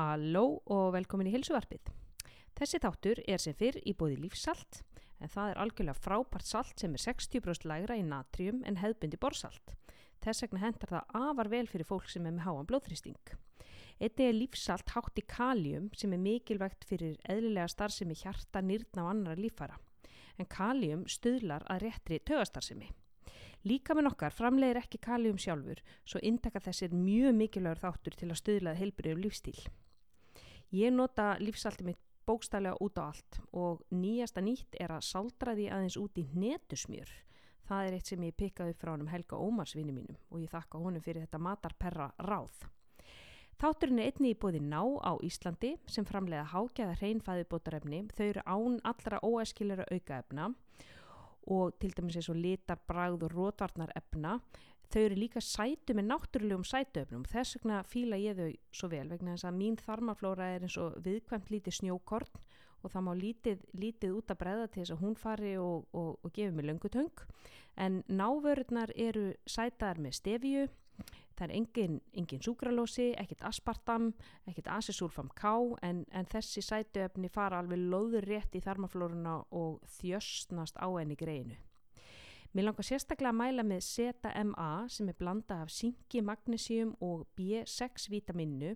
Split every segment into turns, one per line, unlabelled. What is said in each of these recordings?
Halló og velkomin í Hilsuvarpið. Þessi þáttur er sem fyrr í bóði lífsalt en það er algjörlega frábært salt sem er 60% lægra í natrium en hefðbundi borsalt. Þess vegna hendar það afar vel fyrir fólk sem er með háan blóðþrýsting. Einnig er lífsalt hátt í kalium sem er mikilvægt fyrir eðlilega starfsemi hjarta, nýrna og annara lífara. En kalium stuðlar að réttri tögastarfsemi. Líka með nokkar framlegir ekki kalium sjálfur svo indaka þessir mjög mikilvægur þáttur til að stuðlaða heilbriðum lífstíl. Ég nota lífsalti mitt bókstælega út á allt og nýjasta nýtt er að saldra því aðeins út í netusmjör. Það er eitt sem ég pikkaði frá hann um Helga Ómarsvinni mínum og ég þakka honum fyrir þetta matarperra ráð. Þátturinn er einni í bóði ná á Íslandi sem framlega hákjaða hreinfæðubótarefni. Þau eru án allra óæskiljara aukaefna og til dæmis eins og litar, bragð og rótvarnar efna þau eru líka sætu með náttúrulegum sætuöfnum þess vegna fíla ég þau svo vel vegna þess að mín þarmaflóra er eins og viðkvæmt lítið snjókorn og það má lítið, lítið út að breyða til þess að hún fari og, og, og gefi mig löngutöng en návörðnar eru sætar með stefju það er engin, engin súkralósi, ekkit aspartam, ekkit asisulfam K en, en þessi sætuöfni fara alveg loður rétt í þarmaflórunna og þjöstnast á enni greinu. Mér langar sérstaklega að mæla með ZMA sem er blanda af syngi, magnésium og B6 vitaminu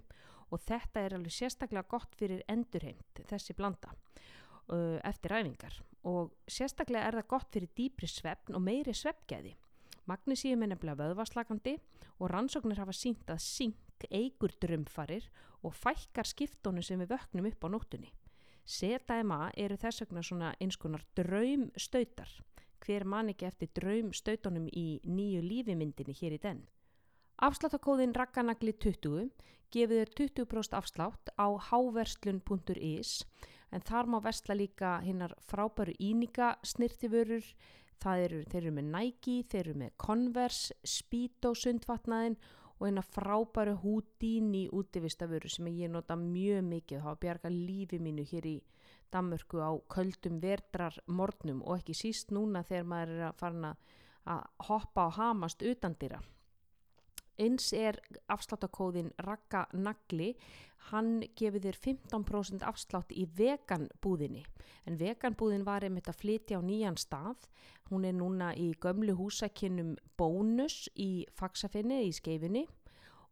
og þetta er alveg sérstaklega gott fyrir endurheimt þessi blanda eftir ræfingar og sérstaklega er það gott fyrir dýpri svefn og meiri svefgæði. Magnísíum er nefnilega vöðvarslagandi og rannsóknir hafa sínt að syng eigur drömfarir og fækkar skiptónu sem við vöknum upp á nóttunni. ZMA eru þess vegna svona einskonar draumstautar. Hver man ekki eftir draumstautunum í nýju lífimyndinni hér í den? Afsláttakóðin Rakkanagli 20 gefið þér 20% afslátt á háverslun.is en þar má versla líka hinnar frábæru íninga snirtiförur eru, þeir eru með Nike, þeir eru með Converse, Speedo sundvatnaðin og eina frábæru Houdini útivistaföru sem ég nota mjög mikið þá bjarga lífi mínu hér í Danmörku á köldum verdrar mornum og ekki síst núna þegar maður er að fara að hoppa og hamast utandira. Eins er afsláttakóðin Raka Nagli, hann gefið þér 15% afslátt í veganbúðinni. En veganbúðin var einmitt að flytja á nýjan stað. Hún er núna í gömlu húsakinnum bónus í faksafinni í skeifinni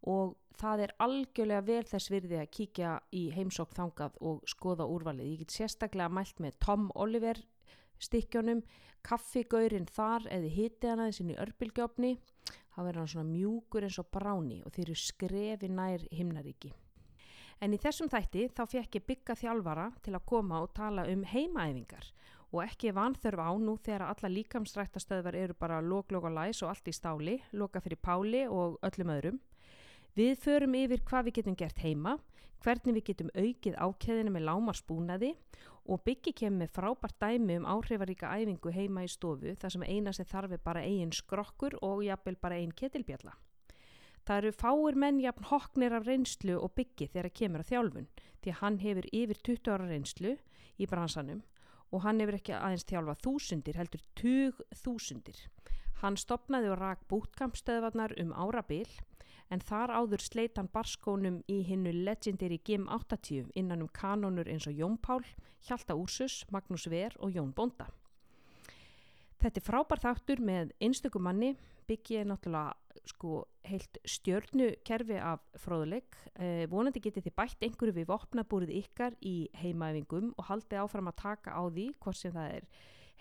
og það er algjörlega vel þess virði að kíkja í heimsók þangað og skoða úrvalið. Ég get sérstaklega mælt með Tom Oliver stikkjónum, kaffigaurin þar eða hitið hana þessin í örbylgjófni þá verður hann svona mjúkur eins og bráni og þeir eru skrefi nær himnaríki. En í þessum þætti þá fekk ég bygga þjálfara til að koma og tala um heimaæfingar og ekki vanþörf á nú þegar alla líkamsrættastöðvar eru bara lók-lók og læs og allt í stáli, loka fyrir páli og öllum öðrum. Við förum yfir hvað við getum gert heima, hvernig við getum aukið ákveðinu með lámarspúnaði og byggi kemur með frábært dæmi um áhrifaríka æfingu heima í stofu þar sem eina sem þarf er bara eigin skrokkur og jafnvel bara einn ketilbjalla. Það eru fáir menn jafn hoknir af reynslu og byggi þegar kemur að þjálfun því að hann hefur yfir 20 ára reynslu í bransanum og hann hefur ekki aðeins þjálfa þúsundir heldur tug þúsundir. Hann stopnaði og rak bútkampstöðvarnar um árabil en þar áður sleit hann barskónum í hinnu legendary Gim 80 innan um kanónur eins og Jón Pál, Hjalta Úrsus, Magnús Ver og Jón Bonda. Þetta er frábær þáttur með einstökum manni, byggið náttúrulega sko heilt stjörnukerfi af fróðuleik. Eh, vonandi getið þið bætt einhverju við vopnabúrið ykkar í heimaæfingum og haldið áfram að taka á því hvort sem það er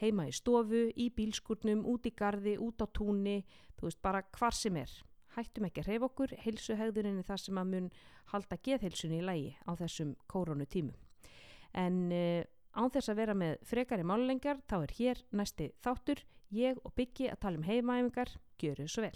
heima í stofu, í bílskurnum, út í gardi, út á túnni, þú veist bara hvar sem er hættum ekki að reyfa okkur, heilsuhegðuninni það sem að mun halda geðheilsunni í lægi á þessum kórónu tímu. En uh, án þess að vera með frekari málulengar, þá er hér næsti þáttur, ég og Byggi að tala um heimaæfingar, gjöru svo vel.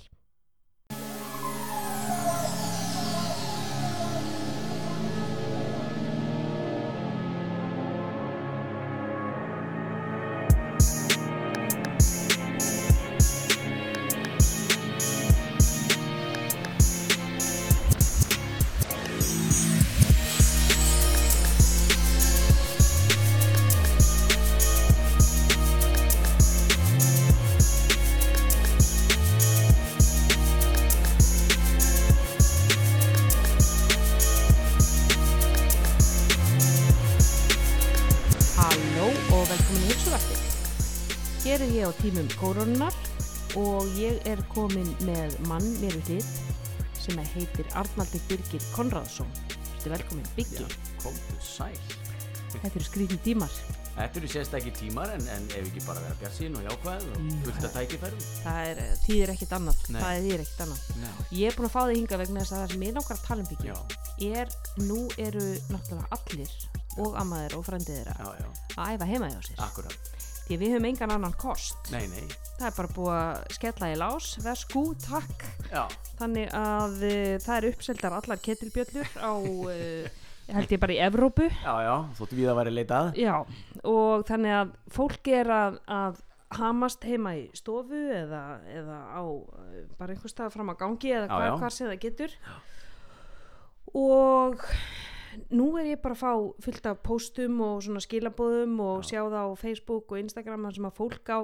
Kórunar og ég er komin með mann mér við hlið sem heitir Arnaldur Birgir Konradsson. Þetta er velkomin,
sæl
Þetta eru skrítið tímar.
Þetta eru sérstakki tímar en, en ef ekki bara vera bjart og jákvæð og
Mm.
fullt að tækifærum
Það er, eh, þýðir ekkit annað.
Nei.
Það er þýðir ekkit annað.
Já,
Ég er búin að fá þig hinga vegna þess að það sem ég að tala um Biggi
já,
er, nú eru náttúrulega allir og ammaðir og frendið þeirra
já, já,
að æfa heima hjá sér.
akkurat
Því við höfum engan annan kost.
Nei, nei,
Það er bara búið að skella í lás, vesku, takk.
já,
Þannig að uh, það eru uppseldar allar ketilbjöllur á, uh, held ég bara í Evrópu.
já, já þóttu við að væri leitað
Já, og þannig að fólk er að, að hamast heima í stofu eða, eða á uh, bara einhver stað fram á gangi eða
Já,
hvar,
já.
hvar sem það getur. Og nú er ég bara að fá fullt af póstum og svona skilabóðum og
Já.
sjá það á Facebook og Instagram sem að fólk á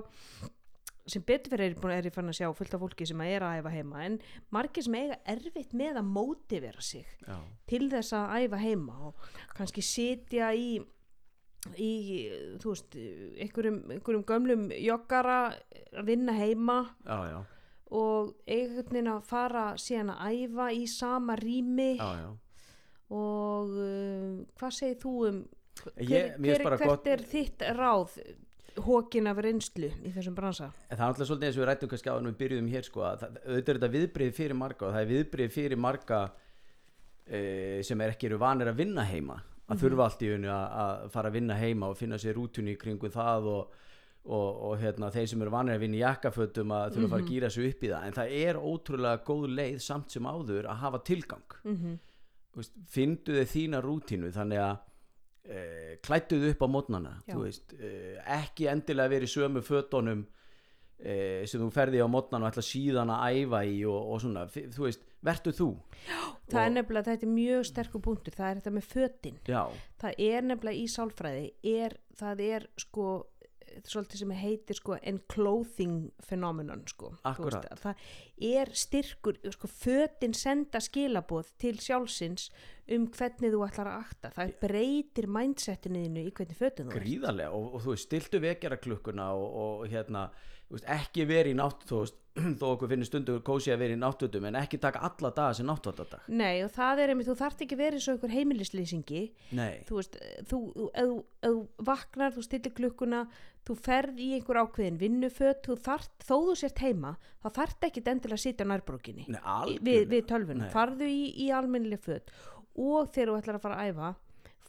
sem betur fyrir er, er ég fann að sjá fullt af fólki sem að er að æfa heima en margir sem eiga erfitt með að mótivera sig
Já,
til þess að æfa heima og kannski sitja í í, þú veist einhverjum, einhverjum gömlum joggara að vinna heima
já, já,
og einhvern veginn að fara síðan að æfa í sama rými
já.
Og uh, hvað segir þú um hver, hver, hvert
gott
er þitt ráð hókin af reynslu í þessum bransa?
En það er alltaf svolítið eins og við rættum kannski á en við byrjuðum hér sko að það, auðvitað er þetta viðbrið fyrir marga og það er viðbrið fyrir marga e, sem er ekki eru vanir að vinna heima að þurfa allt í unni að, fara að vinna heima og finna sér rútunni í kringum það og, og, og hérna, þeir sem eru vanir að vinna í jakkafötum að þurfa að fara að gýra sig upp í það. En það er ótrúlega góð leið samt sem áður að hafa tilgang.
Mm -hmm.
Findu þið þína rútínu þannig að e, klættu þið upp á mótnana
Já.
veist, e, ekki endilega verið sömu fötunum e, sem þú ferði á mótnana og ætla síðan að æfa í og, og svona, þú veist, vertu þú.
Það er
Og-
nefnilega, þetta er mjög sterkur punktur það er þetta með fötin.
Já,
það er nefnilega í sálfræði er, það er sko svolítið sem heitir sko enclothing phenomenon sko. Veist, að það er styrkur sko fötin senda skilaboð til sjálfsins um hvernig þú ætlar að akta. Það breytir mindsetinu í hvernig fötin þú ert.
Gríðarlega og, og þú veist, stiltu vekjara klukkuna og, og hérna, veist, ekki verið í nátt þú veist, þó okkur finnir stundur kósi að vera í náttutum en ekki taka alla daga sem náttúrdadag
Nei og það er einmitt, þú þarft ekki verið svo einhver heimilislýsingi.
Nei,
þú veist, þú, þú, þú- þú vaknar, þú stillir klukkuna þú ferð í einhver ákveðin vinnuföt þú þarft, þó þú sért heima þá þarft ekki endilega að sitja á nærbrókinni
nei algjörlega.
við, við tölvunum,
Nei.
farðu í, í almennileg föt. Og þegar þú ætlar að fara að æfa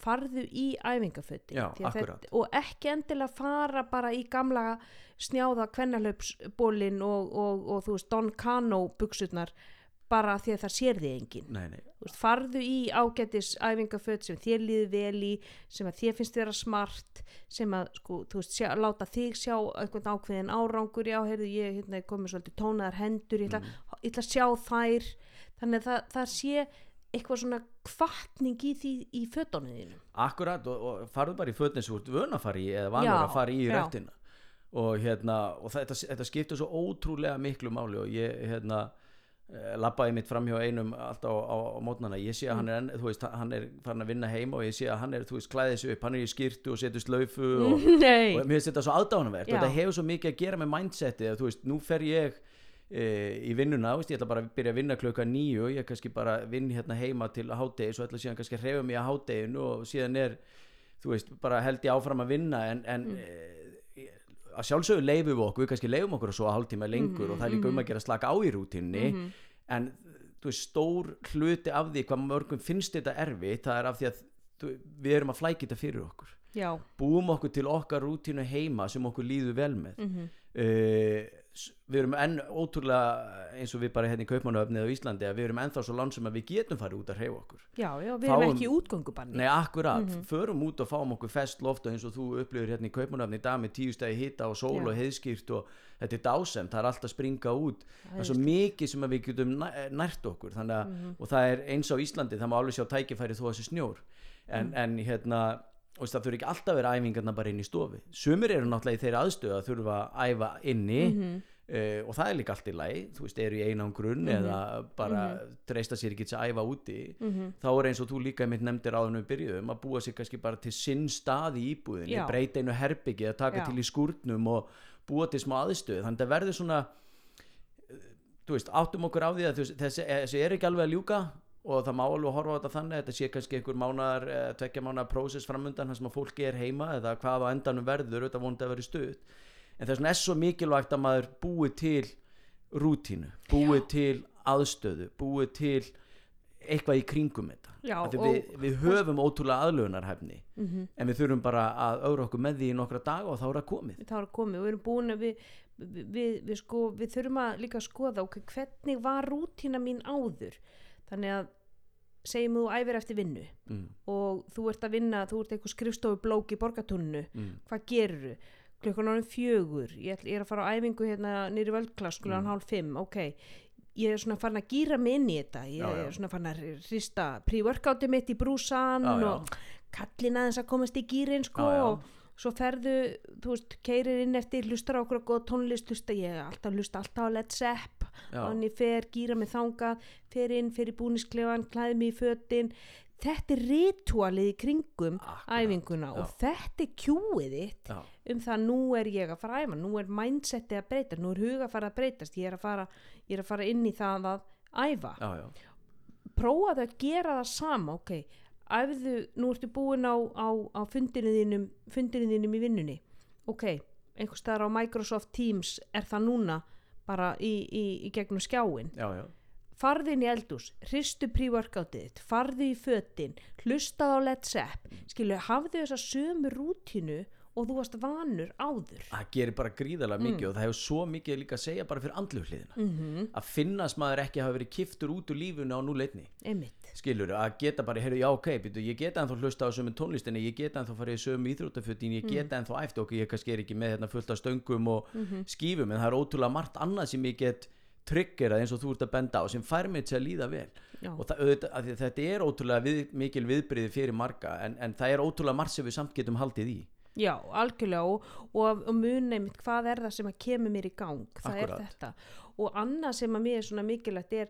farðu í æfingaföti og ekki endilega fara bara í gamla snjáða kvennalöpsbólin og, og, og þú veist Don Cano buksurnar bara því að það sér þig enginn.
Nei, nei,
veist, farðu í ágætis æfingaföt sem þér líður vel í sem að þér finnst vera smart sem að sko, þú veist, sjá, láta þig sjá einhvern ákveðin árangur. Já, heyrðu, ég hérna, er komið svolítið tónaðar hendur ég ætla, ætla að sjá þær. Þannig að það, það sé eitthvað svona kvartning í því í fötunum þínum.
Akkurat og, og farðu bara í fötnin sem þú ert vön að fara í eða vanur að fara í rættina og hérna og þetta, þetta skiptir svo ótrúlega miklu máli og ég hérna eh, labbaði mitt fram hjá einum alltaf á, á, á mótnana, ég sé að hann er enn, þú veist, hann er farin að vinna heima og ég sé að hann er, þú veist, klæðið sig upp, hann er í skýrtu og setur slaufu og, og mér finnst þetta svo aðdánavert og þetta hefur svo mikið að gera með mindsetið að þú veist, nú fer ég í vinnuna, veist, ég ætla bara að byrja að vinna klukka nýju, ég kannski bara vinn hérna heima til hádegi, svo ætla síðan kannski að hreyfa mig að hádeginu og síðan er þú veist, bara held ég áfram að vinna en, en mm. að sjálfsögur leifum við okkur, við kannski leifum okkur að svo hálftíma lengur og það er líka um að gera slaka á í rútinni en þú veist, stór hluti af því hvað mörgum finnst þetta erfitt, það er af því að þú, við erum að flækja þetta fyrir okkur.
Já,
búum okkur til okkar rútínu heima sem okkur líður vel með.
Mhm,
uh, við erum enn ótrúlega eins og við bara hérna í Kaupmannöfnið á Íslandi að við erum ennþá svo landsum að við getum farið út að hreyfa okkur.
Já, já, við erum
Fáum-
ekki í útgöngubanni.
Nei, akkurat, förum út og fáum okkur fest loft og eins og þú upplifir hérna í Kaupmannöfni í dag með tíu stæði hita og sól
Já.
og heiðskýrt og þetta er dásem, það er allt að springa út. Það er svo mikið sem við getum næ- nært okkur þannig að, og það er eins á Íslandi það má alveg sjá tækifæri þó að þessi snjór. En, en hérna og það þurfi ekki alltaf að vera æfingarna bara inn í stofi sumir eru náttúrulega í þeirra aðstöðu að þurfa að æfa inni uh, og það er líka allt í lagi þú veist, eru í einangrun
Mhm.
eða bara treysta sér ekki til að æfa úti
Mhm.
þá er eins og þú líka mitt nefndir áður við byrjuðum að búa sér kannski bara til sinn stað í íbúðinni, breyta einu herbyggi að taka
Já.
til í skúrnum og búa til smá aðstöð, þannig að það verður svona eh, þú veist, áttum okkur á því að þessi, þessi er ekki alveg að ljúka og það má alveg horfa á þetta þannig þetta sé kannski einhver mánar, tvekja mánar prósess framundan sem að fólki er heima eða hvað á endanum verður, þetta vonandi að vera stuð. En þess vegna er svo mikilvægt að maður búi til rútínu búi til aðstöðu búi til eitthvað í kringum þetta.
Já, og-
við, við höfum ótrúlega aðlögunarhefni
Mhm.
en við þurfum bara að augra okkur með því í nokkra daga og þá er það komið.
Þá er að komið og við erum búin að við, við, við, sko, við þurfum að líka skoða ok, hvernig var rútína mín áður þannig að segjum þú æfir eftir vinnu
mm,
og þú ert að vinna, þú ert eitthvað skrifstofu blók í borgatúninu,
mm,
hvað gerur klukkan árið fjögur ég, er að fara á æfingu hérna nýri völdklass sklugan
Mm.
hálf fimm, ok. Ég er svona farin að gýra mig inn í þetta ég
Já, já.
er svona farin að hrista pre-workoutið mitt í brúsan
Já,
og kallin aðeins að komast í gýrin sko og svo ferðu, þú veist, keirir inn eftir hlustar á okkur að góða tónlist hlusta, ég alltaf hlusta alltaf á Led Zepp
já,
þannig fer, gýra mig þangað fer inn, fer í búnisklefan, klæði mig í fötin. Þetta er ritualið í kringum
Akkurat,
æfinguna
já.
og þetta er kjúið þitt
já,
um það nú er ég að fara að æfa nú er mindsetið að breytast, nú er huga að fara að breytast. Ég er að fara, er að fara inn í það að æfa, prófaðu að gera það sama ok, æfðu, nú ertu búin á, á, á fundinu þínum fundinu þínum í vinnunni. Ok, einhver staðar á Microsoft Teams er það núna bara í, í, í gegnum skjáin
já, já.
farðu inn í eldús, hristu pre-workoutið farðu í fötin hlustaðu á Led Zepp skilu, hafðu þessa sömu rútínu og þú varst vanur áður.
Það gerir bara gríðarlega mikið og það hefur svo mikið líka að segja bara fyrir andlu hliðina.
Mm -hmm.
að finnast maður ekki hafa verið kiftur út úr lífunu á núleitni. Skilur, að geta bara, heyrðu, já ok býtu, ég geta ennþá hlusta á sömu tónlistinni ég geta ennþá farið í sömu íþróttafutin ég geta ennþá æft okkur, ég kannski er ekki með hérna fullt af stöngum og skífum en það er ótrúlega margt annað sem ég get triggerað eins og þú ert að benda á sem fær mig til að líða vel.
Já.
og það, auðvitað, að að þetta er ótrúlega við, mikil viðbriði fyrir marga en, en það er ótrúlega margt sem við samt getum haldið í
Já, algjörlega og, og, og muni einmitt hvað er það sem að kemur mér í gang? Það
Akkúrat.
er þetta. Og annað sem að mér er svona mikilvægt er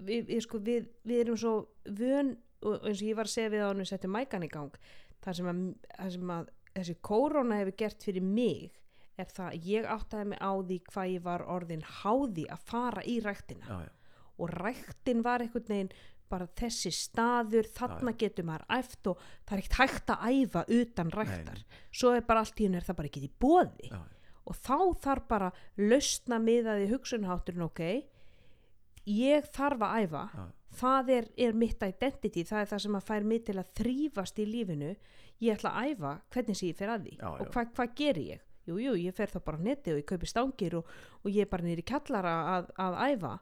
við, við, sko, við, við erum svo vön og eins og ég var að segja við á hann við settum mækan í gang það sem að, það sem að þessi kóróna hefur gert fyrir mig er það að ég áttaði mig á því hvað ég var orðin háði að fara í ræktina.
Já, já,
og ræktin var einhvern veginn bara þessi staður, þarna getur maður æft og það er ekkert hægt að æfa utan ræktar, svo er bara allt í hennu er það bara ekki í bóði
já,
og þá þarf bara lausna miðaði hugsunhátturinn, ok ég þarf að æfa.
Já.
það er, er mitt identity það er það sem að fær mig til að þrýfast í lífinu. Ég ætla að æfa hvernig sem ég fer að því?
Já,
og
já.
hvað hva gerir ég? Jú, jú, ég fer þá bara á neti og ég kaupi stangir og, og ég er bara nýri kallara að, að æfa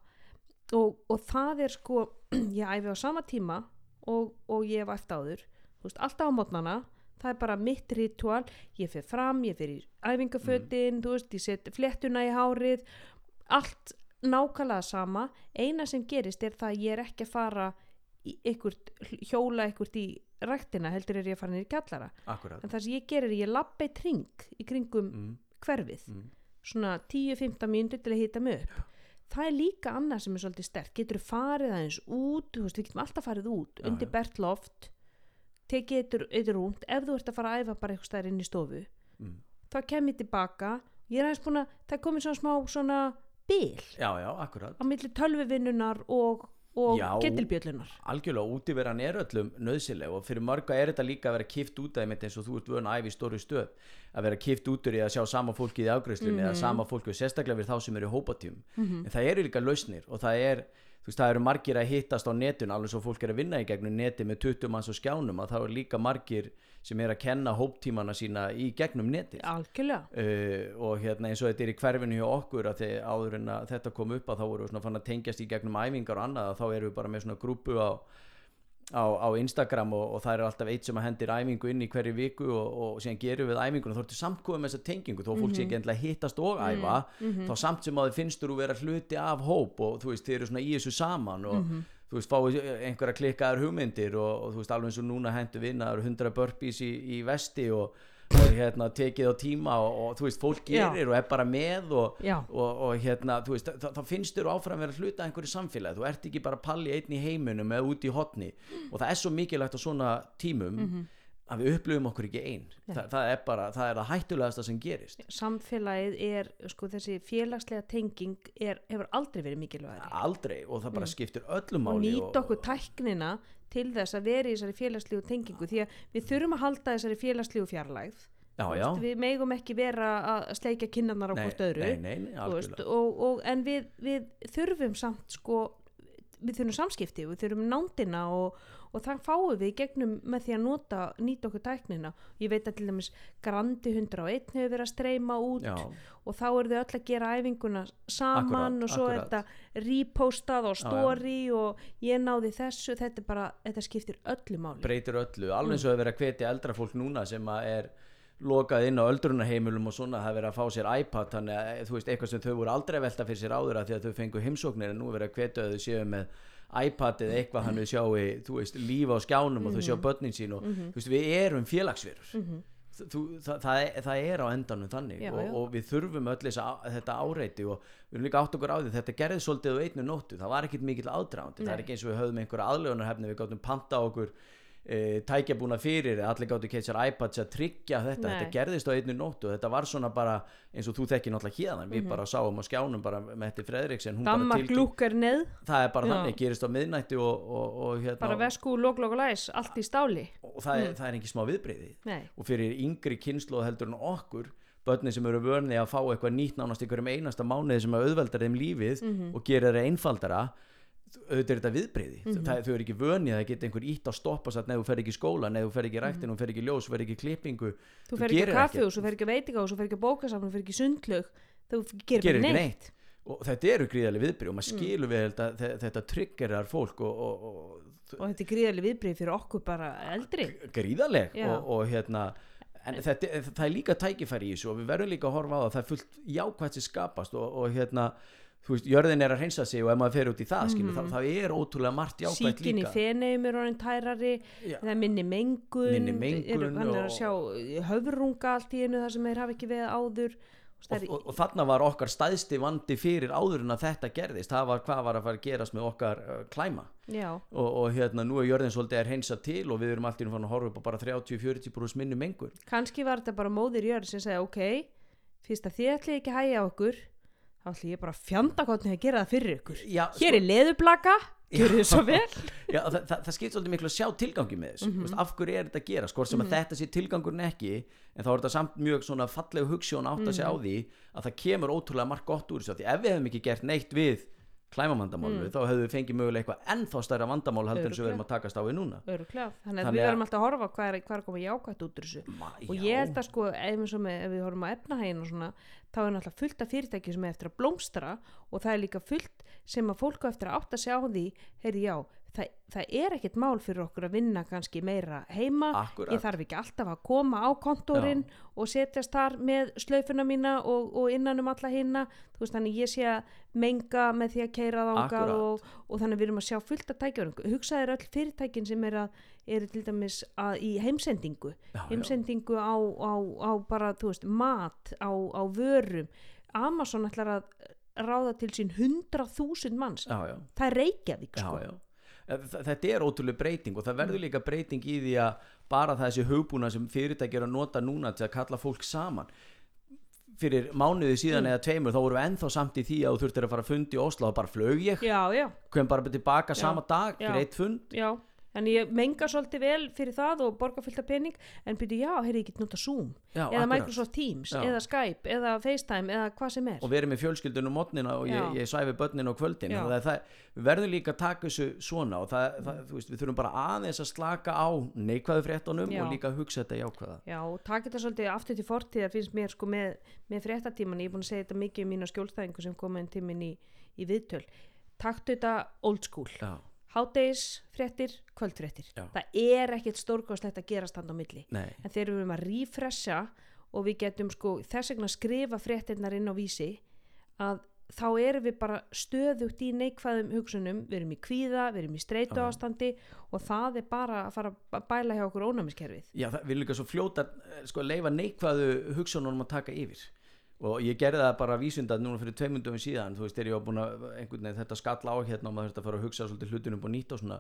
og, og það er sko ég æfi á sama tíma og, og ég hef æft áður. Veist, alltaf á mótnana það er bara mitt ritual. Ég fer fram, ég í æfingafötin þú veist, ég set fléttuna í hárið. Allt nákvæmlega sama. Eina sem gerist er það að ég er ekki að fara ykkurt, hjóla ykkurt í ræktina heldur er ég að fara í kallara
akkurat.
En það sem ég gerir er ég lappa í tring í kringum
mm,
hverfið.
Mm,
svona 10-15 mínútur til að hýta mig upp það er líka annað sem er svolítið stert getur þú farið aðeins út veist, við getum alltaf farið út
Já,
undir
já.
bert loft tekið eitthvað rúnt ef þú ert að fara að æfa bara eitthvað stær inn í stofu
mm.
þá kem ég tilbaka ég er aðeins búin að það komið svona smá svona bil
já,
á milli tölvuvinnunar og, og getilbjöllunar
algjörlega útiveran er öllum nöðsileg og fyrir marga er þetta líka að vera kift út af eins og þú ert vön að æfa í stóru stöð að vera kift út úr í að sjá sama fólkið í afgreiðslunni eða sama fólkið og sérstaklega við þá sem eru í hópatjum en það eru líka lausnir og það er þú veist, það eru margir að hittast á netun alveg svo fólk er að vinna í gegnum neti með 20 manns og skjánum að það eru líka margir sem er að kenna hóptímana sína í gegnum
algjörlega.
Uh, og hérna eins og þetta er í hverfinu hjá okkur að þegar áður en að þetta kom upp að þá voru svona fann að tengjast í gegnum æfingar og annað að þá erum við bara með svona grúpu á, á, á Instagram og, og það er alltaf eitt sem að hendir æfingu inn í hverju viku og, og síðan gerum við æfingun og þá ertu komið með þessa tengingu. Þó fólk sé ekki endilega hittast og æfa þá samt sem að þið finnst þú vera hluti af hóp og þú veist þið eru svona í þessu saman og þú veist fáið einhverja klikkaðar hugmyndir og, og þú veist alveg eins og núna hendur eru 100 burpees í, í vesti og og hérna tekið á tíma og, og þú veist, fólk
Já.
gerir og er bara með og,
Já.
og, og hérna, þú veist, þá, finnst þér áfram vera hluta af einhverju samfélagi, þú ert ekki bara palli einn í heiminum eða út í hotni og það er svo mikilvægt á svona tímum
Mhm.
Að við upplifum okkur ekki einn Þa, það er bara, það er það hættulegasta sem gerist.
Samfélagið er sko þessi félagslega tenging er, hefur aldrei verið mikilvægari.
Aldrei og það bara skiptir öllum
Mm. og nýta okkur tæknina til þess að vera í þessari félagslegu tengingu því að við þurfum að halda þessari félagslegu fjarlægð.
Já, já,
veist, við megum ekki vera að sleikja kinnarnar á hvort öðru
nei, nei,
veist, og, og, en við, við þurfum samt sko við þurfum samskipti, við þurfum nándina og, og það fáum við gegnum með því að nota, nýta okkur tæknina. Ég veit að til dæmis grandi hundra og einn hefur verið að streyma út
já,
og þá eru þau öll að gera æfinguna saman
Akkúrat,
og svo er þetta repostað
já.
story og ég náði þessu, þetta bara þetta skiptir öllu máli.
Breytir öllu, alveg
Mm.
eins og að vera að hvetja eldra fólk núna sem er lokað inn á öldrunarheimilum og svona það er verið að fá sér iPad. Þannig að þú veist eitthvað sem þau voru aldrei velta fyrir sér áður að því að þau fengu heimsóknir en nú er verið að hvetja að þau séu með iPad eða eitthvað hann þau sjáu þú veist líf á skjánum og þau
Mhm.
sjá börnin sín og þú veist við erum félagsverur. Þú, það, það, er, það er á endanum þannig
Já,
og,
já.
og við þurfum öll þetta áreiti og við erum líka átt okkur á því þetta gerði svolítið á einnu nóttu, það var ekkit mikill aðdrándi, það er ekki eins og við höfum einhverja aðlögunarhefni, við gáttum panta okkur tækja búna fyrir, allir gáttu keitt sér iPads að tryggja þetta,
Nei.
þetta gerðist á einnu nóttu þetta var svona bara eins og þú þekki náttúrulega hérðan, við bara sáum á skjánum bara Metti Fredriksen, hún bara
Mhm.
Tilkynnt
lúkar neð
það er bara
Já.
þannig, gerist á miðnætti og, og, og hérna
bara vesku, lók og læs, allt í stáli
og það er, það er ekki smá viðbreyði
nei,
og fyrir yngri kynslu heldur en okkur börni sem eru vörni að fá eitthvað nýtt nánast einhverjum einasta mánuði sem að auðveldar þeim lífið
Mhm.
og gerir það einfaldara auðvitað er þetta viðbreyði
Mhm.
það, þau eru ekki vöni að það geta einhver ítt að stoppa satt neðu fer ekki í skóla, neðu fer ekki í ræktin
Mhm.
þú fer ekki í ljós, fer ekki í klippingu
þú fer ekki á kaffi og þú fer ekki á veitingahús þú fer ekki á bókasafn, þú fer ekki í sundlaug þú gerir,
gerir ekki
neitt,
neitt og þetta eru gríðarlega viðbreyð og
Mm.
maður skilur við þetta, þetta, þetta triggerar fólk og, og, og
og þetta er gríðarlega viðbrið fyrir okkur bara eldri
gríðarleg
Já.
og, og hérna en þetta, það er líka tækifæri í þessu og við verðum líka að horfa á það það er fullt jákvæmt sem skapast og, og hérna þú veist, jörðin er að hreinsa sig og ef maður fer út í það mm það, það er ótrúlega margt jákvæmt
síkin í
líka.
Feneum er orðin tærari
Já.
það er minni mengun,
Minni mengun
eru, hann er að sjá höfrunga allt í einu þar sem þeir hafa ekki veið áður.
Og, og, og þarna var okkar stæðsti vandi fyrir áður en að þetta gerðist. Það var hvað var að fara að gerast með okkar uh, klæma. Og, og hérna nú er jörðin svolítið að hreinsa til og við erum alltaf að horfa upp á bara 30-40 brús minni mengun.
Kannski var þetta bara móðir jörð sem segja ok, fyrst að þið ætli ekki að hægja okkur þá ætli ég bara að fjanda hvernig að gera það fyrir ykkur.
Já,
hér er leðublaka, gjör þið svo vel.
Já, það, það, það skipt svolítið miklu að sjá tilgangi með þessu. Mm af hverju er þetta að gera, skort sem að þetta sé tilgangurinn ekki, en þá er þetta samt mjög svona falleg hugssjón átt að segja á því að það kemur ótrúlega margt gott úr þessu því ef við hefum ekki gert neitt við klæmamandamálinu, þá hefðu við fengið mögulega eitthvað ennþá stærra vandamál heldur en sem við erum að takast á við núna.
Öruglega, þannig að við
að-
verðum alltaf að horfa hvað er, hvað er að koma jákvætt út úr þessu.
Ma,
og ég held að sko ef, eins og með, ef við horfum á efnahægin og svona þá er náttúrulega fullt af fyrirtæki sem er eftir að blómstra og það er líka fullt sem að fólk á eftir að átta sig á því heyrði já, það, það er ekkert mál fyrir okkur að vinna kannski meira heima.
Akkúrat.
ég þarf ekki alltaf að koma á kontórin og setjast þar með slaufuna mína og, og innan um alla hinna þú veist þannig ég sé að menga með því að keira
Akkúrat.
og, og þannig við erum að sjá fullt af tækjum hugsaðir öll fyrirtækin sem er að eru til dæmis að, í heimsendingu.
Já, já.
heimsendingu á, á, á bara þú veist mat á, á vörum. Amazon ætlar að ráða til sín 100.000 manns.
Já, já,
það er Reykjavík
já,
sko.
já. Þetta er ótrúlega breyting og það verður líka breyting í því að bara þessi hugbúna sem fyrirtæki er að nota núna til að kalla fólk saman. Fyrir mánuði síðan eða tveimur þá vorum við ennþá samt í því að þú þurftir að fara að fundi í Oslo og bara flög ég,
já, já,
kom bara tilbaka
Já.
sama dag
Já.
fyrir eitt fund.
Já en ég menga svolítið vel fyrir það og borga fullt af pening. En byrju já, heyrði ég get nota Zoom
Já,
eða
akkurat.
Microsoft Teams,
Já.
eða Skype eða FaceTime eða hvað sem er.
Og verið með fjölskyldunum mótnina og ég, ég svæfi börnin á kvöldin.
Já.
þannig að það, við verðum líka að taka þessu svona og það, það, veist, við þurfum bara aðeins að slaka á neikvæðu fréttunum
Já.
og líka að hugsa þetta jákvæða.
Já, og taka þetta svolítið aftur til fortíðar finnst mér sko með, með fréttatíman ég er búin að segja þetta mikið um mína skjólstæðingu sem kom taktu þetta old school.
Já,
hádegis fréttir, kvöldfréttir
Já.
það er ekkert stórkostlegt að gerast hann á milli
nei,
en þegar við erum að refresha og við getum sko þess vegna skrifa fréttirnar inn á vísi að þá erum við bara stöðugt í neikvæðum hugsunum, við erum í kvíða, við erum í streitu
Já.
ástandi og það er bara að fara að bæla hjá okkur ónæmiskerfið.
já, það vil líka svo fljóta eh, sko, leifa neikvæðu hugsunum að taka yfir og ég gerði það bara vísundað núna fyrir tveimundum síðan, þú veist, þegar ég var búin að einhvern veginn þetta skalla á hérna og maður þurfti að fara að hugsa svolítið hlutunum og nýtt og svona.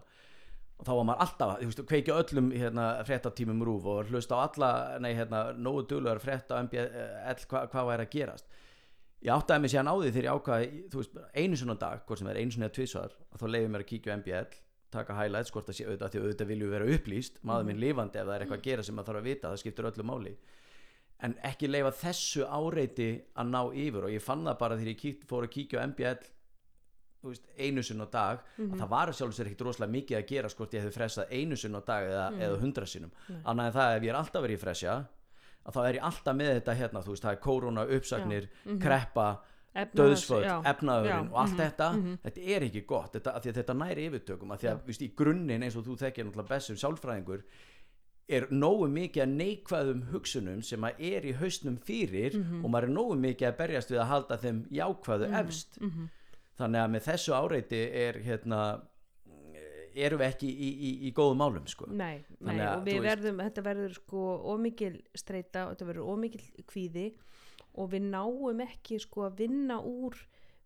Og þá var maður alltaf, þú veist, kveikja öllum hérna, fréttatímum rúf og hlusta á alla nei, hérna, nógu duglegar frétta á MBL, hva, hvað væri að gerast. Ég áttaði mig síðan á því þegar ég ákvaði þú veist, einu svona dag, hvort sem er einu svona eða tvisvar, þá leiði mér að kíkja á MBL taka highlights, hvort það sé auðvitað því auðvitað viljum við vera upplýst, maður minn lifandi ef það er eitthvað að gera sem maður þarf að vita, það skiptir öllu máli en ekki leifa þessu áreiti að ná yfir. Og ég fann það bara þegar ég kíkt, fór að kíkja á MBL veist, einu sinn á dag að það var sjálfur sér ekkit rosalega mikið að gera skort ég hefði fressað einu sinn á dag eða, eða hundra sinnum. Annað en það ef ég er alltaf verið í fressja að þá er ég alltaf með þetta hérna veist, það er korona, uppsagnir, kreppa
Efnahags-
döðsföld,
já,
efnaðurinn
já,
og allt
mhm,
þetta,
mhm.
þetta er ekki gott. Þetta, að þetta næri yfirtökum af því að víst, í grunninn eins og þú þekkir náttúrulega best sem sálfræðingur er nógu mikið að neikvæðum hugsunum sem að er í hausnum fyrir
Mhm.
og maður er nógu mikið að berjast við að halda þeim jákvæðu efst
Mhm.
þannig að með þessu áreiti er hérna erum við ekki í, í, í góðum málum sko.
Nei, nei
að,
og við
þú veist-
verðum, þetta verður sko ómikil streita og þetta verður ómikil kvíði og við náum ekki sko að vinna úr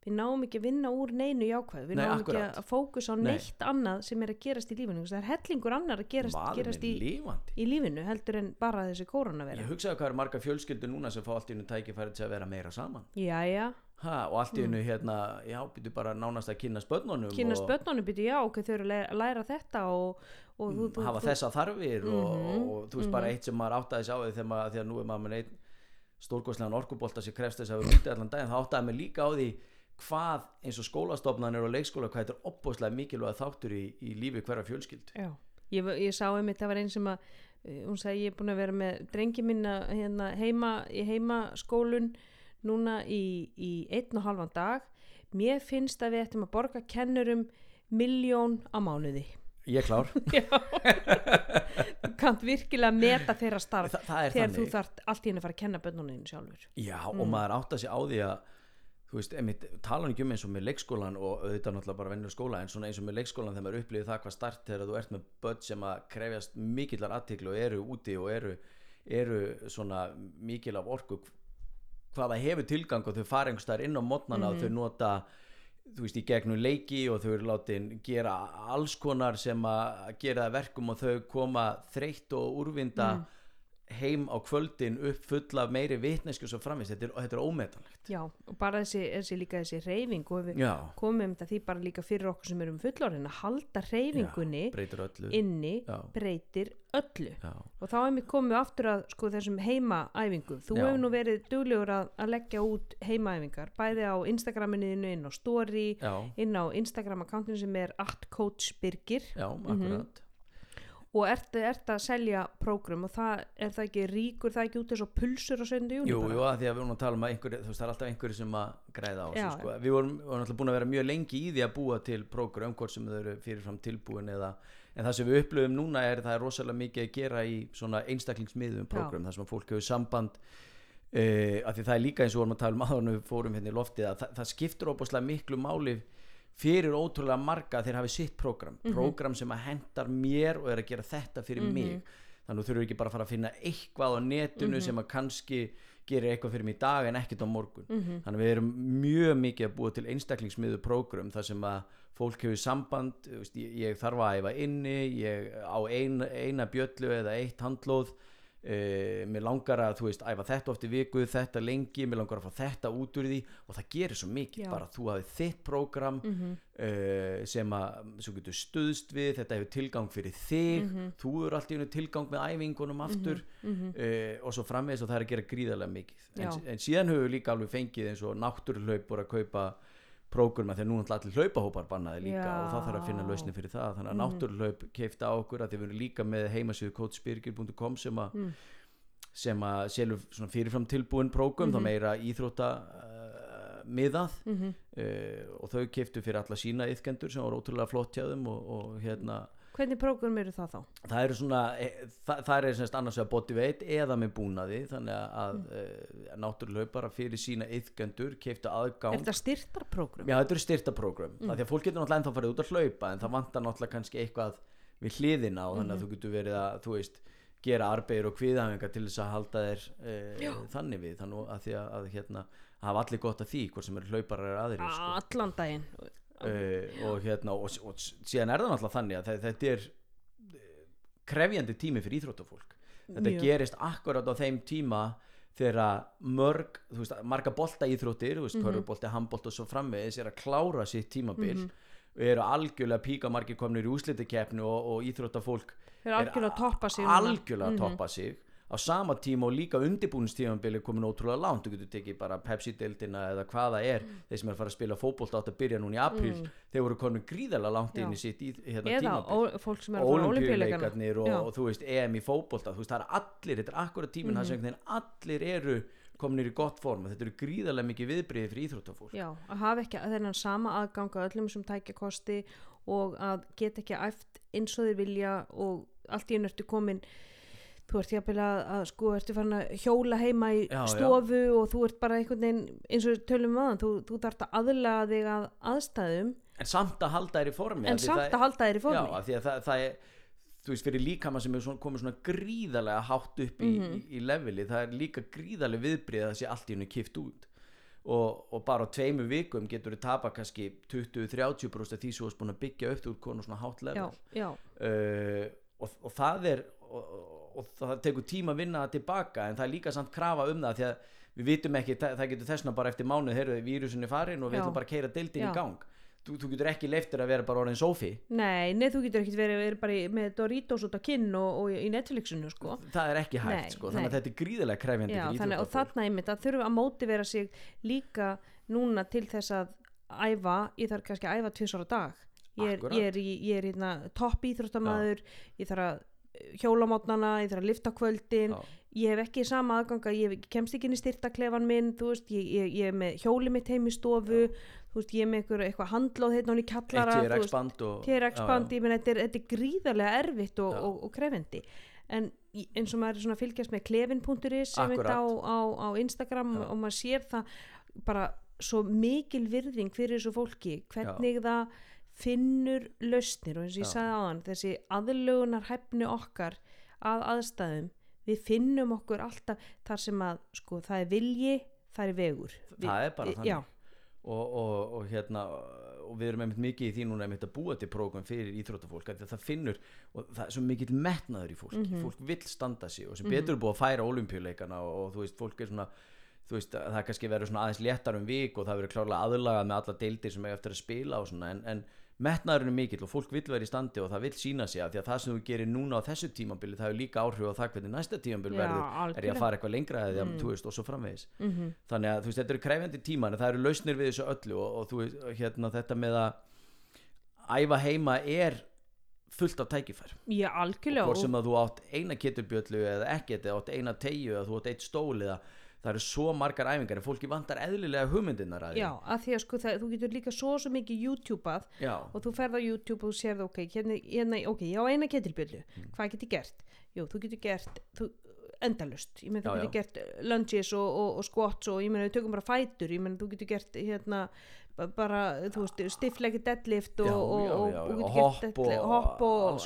við náum ekki að vinna úr neinu jákvæðu. Við
Nei,
náum
akkurat.
ekki að fókus á
Nei.
neitt annað sem er að gerast í lífinu. Það er hellingur annar að gerast,
Maður
gerast
er
í,
lifandi.
í lífinu heldur en bara þessi koronaveira
ég hugsaði hvað er marga fjölskyldur núna sem fá allt í einu tækifæri til að vera meira saman.
Jæja,
ha, og allt í einu hérna já, byrju bara nánast að kynna spönnunum
Mm. kynna
og
spönnunum byrju já, ok, þau eru að læra, þetta og, og þú, þú,
Mm, hafa
þú,
þessa þarfir og,
Mhm,
og þú veist bara eitt sem maður áttaði sig á því þegar, maður, þegar nú er maður með einn stórkostlegan orkubolta sem krefst þess að vera úti allan daginn þá áttaði mig líka á því hvað eins og skólastofnanir og leikskóla hvað þetta er opbúslega mikilvæg þáttur í, í lífi hverja fjölskyld
Já, ég, ég sá einmitt, það var einn sem að uh, hún sagði ég er búin að vera með drengi minna hérna, heima í heimaskólun núna í, í einn og halvan dag. Mér finnst að við ættum að borga kennurum miljón á mánuði.
Ég klár,
þú kannt virkilega meta þeirra starf
Þa,
þegar þú
þannig
þarft allt í henni að fara að kenna bönnuninu sjálfur.
Já
Mm.
og maður áttaði sig á því að þú veist, tala ekki um eins og með leikskólan og auðvitað náttúrulega bara vennur skóla en svona eins og með leikskólan þegar maður upplýði það hvað start þegar þú ert með börn sem að krefjast mikillar aðtiklu og eru úti og eru, eru svona mikil af orku hvað það hefur tilgang og þau fara einhvers staðar inn á mótnana og þau nota þú veist í gegnum leiki og þau eru látin gera alls konar sem að gera verkum og þau koma þreytt og úrvinda heim á kvöldin upp fulla af meiri vitnesku svo framvist, þetta er, þetta er ómetanlegt.
Já, og bara þessi, þessi líka þessi reyfing og við
já,
komum um þetta því bara líka fyrir okkur sem erum fullorinn að halda reyfingunni inni
já,
breytir öllu.
Já,
og þá hefum við komið aftur að sko þessum heimaæfingu þú hefur nú verið duglegur að, að leggja út heimaæfingar bæði á Instagraminu inn á story inn á Instagram akkantinu sem er atcoachbyrgir
já,
Mhm.
akkurat
og ert, ert að selja prógrum og það er það ekki ríkur það ekki út eins og pulsur á 7. júni
Jú,
bara?
jú, að því að við vorum að tala um að einhverju, þú veist, það er alltaf einhverju sem að græða á
Já,
þessu, sko. Við vorum, vorum alltaf búin að vera mjög lengi í því að búa til prógram, hvort sem þau eru fyrirfram tilbúin eða, en það sem við upplöfum núna er það er rosalega mikið að gera í svona einstaklingsmiðum prógram, þar sem að fólk hefur samband uh, að því það er líka eins og vorum að tala um aðan við fórum hérna í loftið að það, það skiptur óbúslega miklu máli fyrir ótrúlega marga þeir hafi sitt prógram. Prógram sem að hendar mér og er að gera þetta fyrir mig. Þannig þú þurfur ekki bara að fara að finna eitthvað á netinu sem að kannski gerir eitthvað fyrir mig í dag en ekkert á morgun. Þannig að við erum mjög mikið að búa til einstaklingsmiðu prógram þar sem að fólk hefur samband ég, ég þarf að æfa inni ég á ein, eina bjöllu eða eitt handlóð uh, mér langar að þú veist æfa þetta oft í viku þetta lengi, mér langar að fá þetta út úr því og það gerir svo mikið
Já.
bara þú hafið þitt prógram
Mhm.
uh, sem að sem getur stuðst við, þetta hefur tilgang fyrir þig,
Mhm.
þú eru allt í einu tilgang með æfingunum aftur uh, og svo framvegis og það er að gera gríðarlega mikið en, en síðan höfum við líka alveg fengið eins og náttúruhlaup voru að kaupa prógrama þegar nú ætla allir hlaupahópar bannaði líka
Já.
og það þarf að finna lausni fyrir það þannig að
Mhm.
náttúruhlaup keifta á okkur að þið verður líka með heimasíðu coachbyrgir.com sem að
Mm.
sem að selur svona fyrirfram tilbúin prógum þá
Mhm.
meira íþrótta uh, miðað
Mhm.
uh, og þau keiftu fyrir alla sína yðkendur sem voru ótrúlega flott hjá þeim og, og hérna
hvernig prógram eru það þá?
það eru svona e, það, það er annars vegar bodyweight eða með búnaði þannig að mm. e, náttúrulega bara fyrir sína yðgöndur keiftu aðgang
er þetta styrtarprógram?
já þetta eru styrtaprógram mm. því að fólk getur náttúrulega ennþá farið út að hlaupa en það vantar náttúrulega kannski eitthvað við hliðina og þannig að
Mhm.
þú getur verið að þú veist gera arbeir og kviðafingar til þess að halda þér e, þannig við þannig að því að, að hérna hafa allir gott að því hvort sem eru hlauparar aðrir sko.
allan daginn
uh, og hérna og, og síðan er það náttúrulega þannig að þe- þetta er eh, krefjandi tími fyrir íþróttafólk þetta
Mjög.
gerist akkurat á þeim tíma þegar mörg þú veist, marga bolta íþróttir þú veist,
Mhm.
körfubolti, handbolti og svo framvegis er að klára sitt tímabil
Mhm.
og eru algjörlega píka margir komnir í úslitakeppni og, og íþróttafólk
eru algjörlega að toppa sig
algjörlega að
Mhm.
toppa sig á sama tíma og líka undirbúinistímanbili komin ótrúlega langt, þú getur tekið bara Pepsi-deildina eða hvað það er þeir sem er að fara að spila fótbolta átt að byrja núna í apríl
Mm.
þeir voru komin gríðarlega langt inn í sitt í, hérna,
eða
tímabil
ó, fólk sem er að fara á olimpíuleikana
olimpíuleikarnir og, og þú veist EM í fótbolta þú veist það er allir, þetta er akkurat tíminn mm
Mhm.
-hmm. sem allir eru kominir í gott form og þetta eru gríðarlega mikið viðbriði fyrir íþróttafólk
Já, að hafa ekki þennan sama aðgang að öllum sem tækja kosti og að geta ekki æft eins og þeir vilja og allt í einu ertu komin þú ert jafnvel að, að sko ertu farin að hjóla heima í
Já, já.
stofu og þú ert bara einhvern veginn eins og tölum maður, þú, þú þarft að aðlaga þig að aðstæðum.
En samt að halda þér í formi
en samt að halda þér í formi.
Já, því að það, það er þú veist, fyrir líkama sem er komið svona gríðarlega hátt upp í,
Mhm.
í, í leveli það er líka gríðarlega viðbrið að það sé allt í hennu kift út. Og, og bara á tveimu vikum getur þú tapa kannski 20-30% af því sem þú varst búin að byggja upp úr konu svona hátt
Já,
level.
Já,
uh, og, og það er og, og það tekur tíma að vinna það tilbaka en það er líka samt krafa um það því að við vitum ekki, það, það getur þessna bara eftir mánuð heyrðu, vírusin er farin og við ætlum bara að keira deildin í gang. Þú, þú getur ekki leiftir að vera bara orðin sófi
nei, nei þú getur ekkert verið, verið bara í, með Doritos út á kinn og, og í Netflixinu sko.
Það er ekki hægt
Nei,
sko, þannig
nei.
að þetta er gríðarlega krefjandi
Já, þannig, og þarna einmitt að þurfa að mótivera sig líka núna til þess að æfa, ég þarf kannski að æfa tvisar á dag. Ég er, ég er, í, ég er hérna, topp íþróttamaður ég þarf að hjólamátnana ég þarf að lifta kvöldin.
Já.
ég hef ekki sama aðganga, ég hef- kemst ekki inn í styrtaklefan minn, veist, ég, ég, ég er með hjóli mitt heim í stofu, veist, ég er með eitthvað, eitthvað handlóð hérna í
eitt
kallara þú
TRX
veist,
band og
TRX
já,
band, ég menn þetta er, er gríðarlega erfitt og,
Já.
og, og krefendi en í- eins og maður er svona að fylgjast með klefin.is sem þetta á, á, á Instagram
Já.
og maður sér það bara svo mikil virðing fyrir þessu fólki. Hvernig það finnur lausnir og eins og ég sagði áðan þessi aðlögunar hæfni okkar að aðstæðum við finnum okkur alltaf þar sem að sko það er vilji, það er vegur.
Það er bara þannig.
já,
og, og, og hérna og við erum einmitt mikið í því núna einmitt að búa til prógram fyrir íþróttafólk það finnur og það er svo mikill metnaður í fólki.
Mhm.
fólk vill standa sig og sem betur er búið að færa olimpíuleikana og, og þú veist, fólk er svona þú veist, það er kannski verið svona aðeins léttar um vik og það verið klárlega aðlagað með alla deildir sem eiga eftir að spila og svona en, en metnaðurinn er mikill og fólk vill vera í standi og það vill sína sig af því að það sem þú gerir núna á þessu tímabili það hefur líka áhrif á það hvernig næsta tímabili
Já,
verður er ég
algjörlega.
að fara eitthvað lengra eða
Mm.
þú veist og svo framvegis
mhm,
þannig að þú veist þetta eru krefjandi tíman það eru lausnir við þessu öllu og, og þú veist hérna þetta með að æfa heima er fullt af tækifær
já, algjörlega
hvort
og-
sem að þú átt eina keturbjöllu eða ekkert eða átt eina tegju eða þú átt eitt stól eða það eru svo margar æfingar en fólki vantar eðlilega hugmyndirnar að því.
Já, að því að sko það, þú getur líka svo svo mikið YouTube-að
Já,
og þú ferð á YouTube og þú sérð ok, hérna, hérna, ok, ég á eina ketilbjöllu
Mm.
hvað get ég gert? Jú, þú getur gert þú, endalust, ég meina þú getur gert uh, lunges og, og, og squats og ég meina við tökum bara fætur, ég meina þú getur gert hérna ba- bara, þú veist, stifflegi deadlift og,
já, já,
og,
já,
og getur
hopp og,
hopp og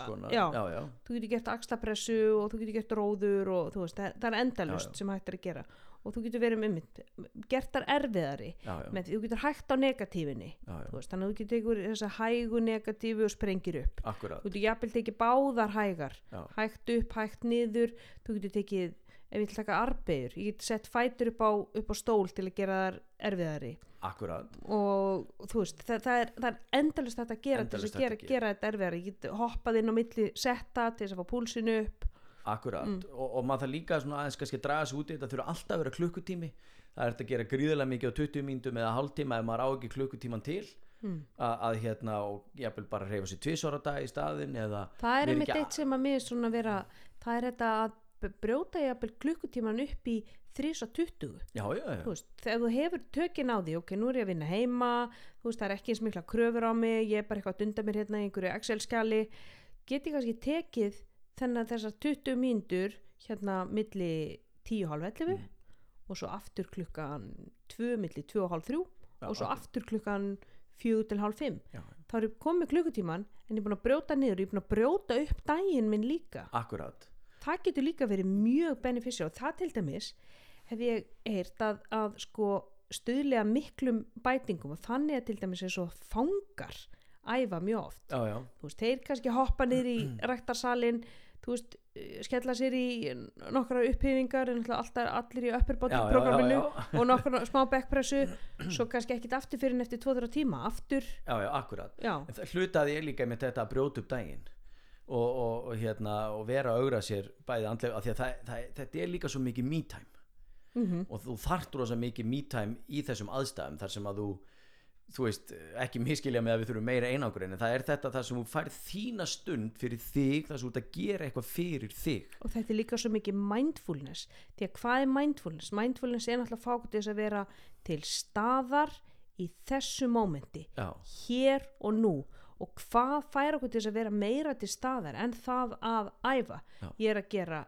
þú getur gert axlapressu og þú getur gert róður og þú veist, það, það er endalust sem hægt er að gera og þú getur verið með mitt, gert þar erfiðari
já, já,
með þú getur hægt á negatífinni veist, þannig að þú getur tekur þessa hægu negatífu og sprengir upp.
Akkurat.
Þú getur jafnvel tekið báðar hægar
já,
hægt upp, hægt niður þú getur tekið, ef ég vil taka arbegur ég get sett fætur upp á, upp á stól til að gera þar erfiðari.
Akkurat.
Og þú veist, það, það er, það er endalist þetta að gera til
Endalaust
þess að gera,
að
gera. þetta erfiðari ég get hoppað inn á milli setta til þess að fá púlsinu upp
Akkurat,
Mm.
og, og maður það líka svona aðeins kannski að draga sig út í þetta. Þurfa alltaf að vera klukkutími. Það er þetta að gera gríðarlega mikið á 20 mínútum eða hálftíma ef maður á ekki klukkutíman til.
Mm.
að, að hérna og jafnvel bara reyfa sér tvisvara dag í staðin
það er einmitt eitt sem að mér svona vera það er þetta að brjóta jafnvel klukkutíman upp í 3.20
já, já, já,
þú veist, þegar þú hefur tökin á því ok, nú er ég að vinna heima veist, það er ekki eins mikla kröfur á mig ég er bara eitthvað að dunda mér hérna í einhverju Excel-skjali. Geti kannski tekið þennan þessar 20 mínútur hérna milli 10.30
Mm.
og svo aftur klukkan 2 milli 2.30
Já,
og svo aftur klukkan 4 til halv 5
Já.
þá er ég komið klukkutíman en ég er búin að brjóta niður, ég er búin að brjóta upp daginn minn líka.
Akkurat.
Það getur líka verið mjög beneficial. Og það til dæmis hef ég heyrt að, að sko stuðlega miklum bætingum og þannig að til dæmis eins og fangar æfa mjög oft.
Já, já,
þú veist, þeir kannski hoppa niður í rektarsalinn þú veist, skella sér í nokkra upphefingar en alltaf allir í upper body
já, já,
programminu
já, já.
og nokkra smá backpressu svo kannski ekkit aftur fyrir en eftir 2-3 tíma aftur,
já, já, akkurat. Það hlutaði ég líka með þetta að brjóta upp daginn og, og, og, hérna, og vera að augra sér bæði andlega af því að það, það, þetta er líka svo mikið me time.
Mm
og þú þarft rosa mikið me time í þessum aðstæðum þar sem að þú þú veist, ekki miskilja með að við þurfum meira einangur en það er þetta þar sem þú færð þína stund fyrir þig þar sem þú ert að gera eitthvað fyrir þig.
Og þetta er líka svo mikið mindfulness því að hvað er mindfulness? mindfulness er náttúrulega fákut þess að vera til staðar í þessu mómenti hér og nú. Og hvað fær okkur til þess að vera meira til staðar en það að æfa?
Já.
ég er að gera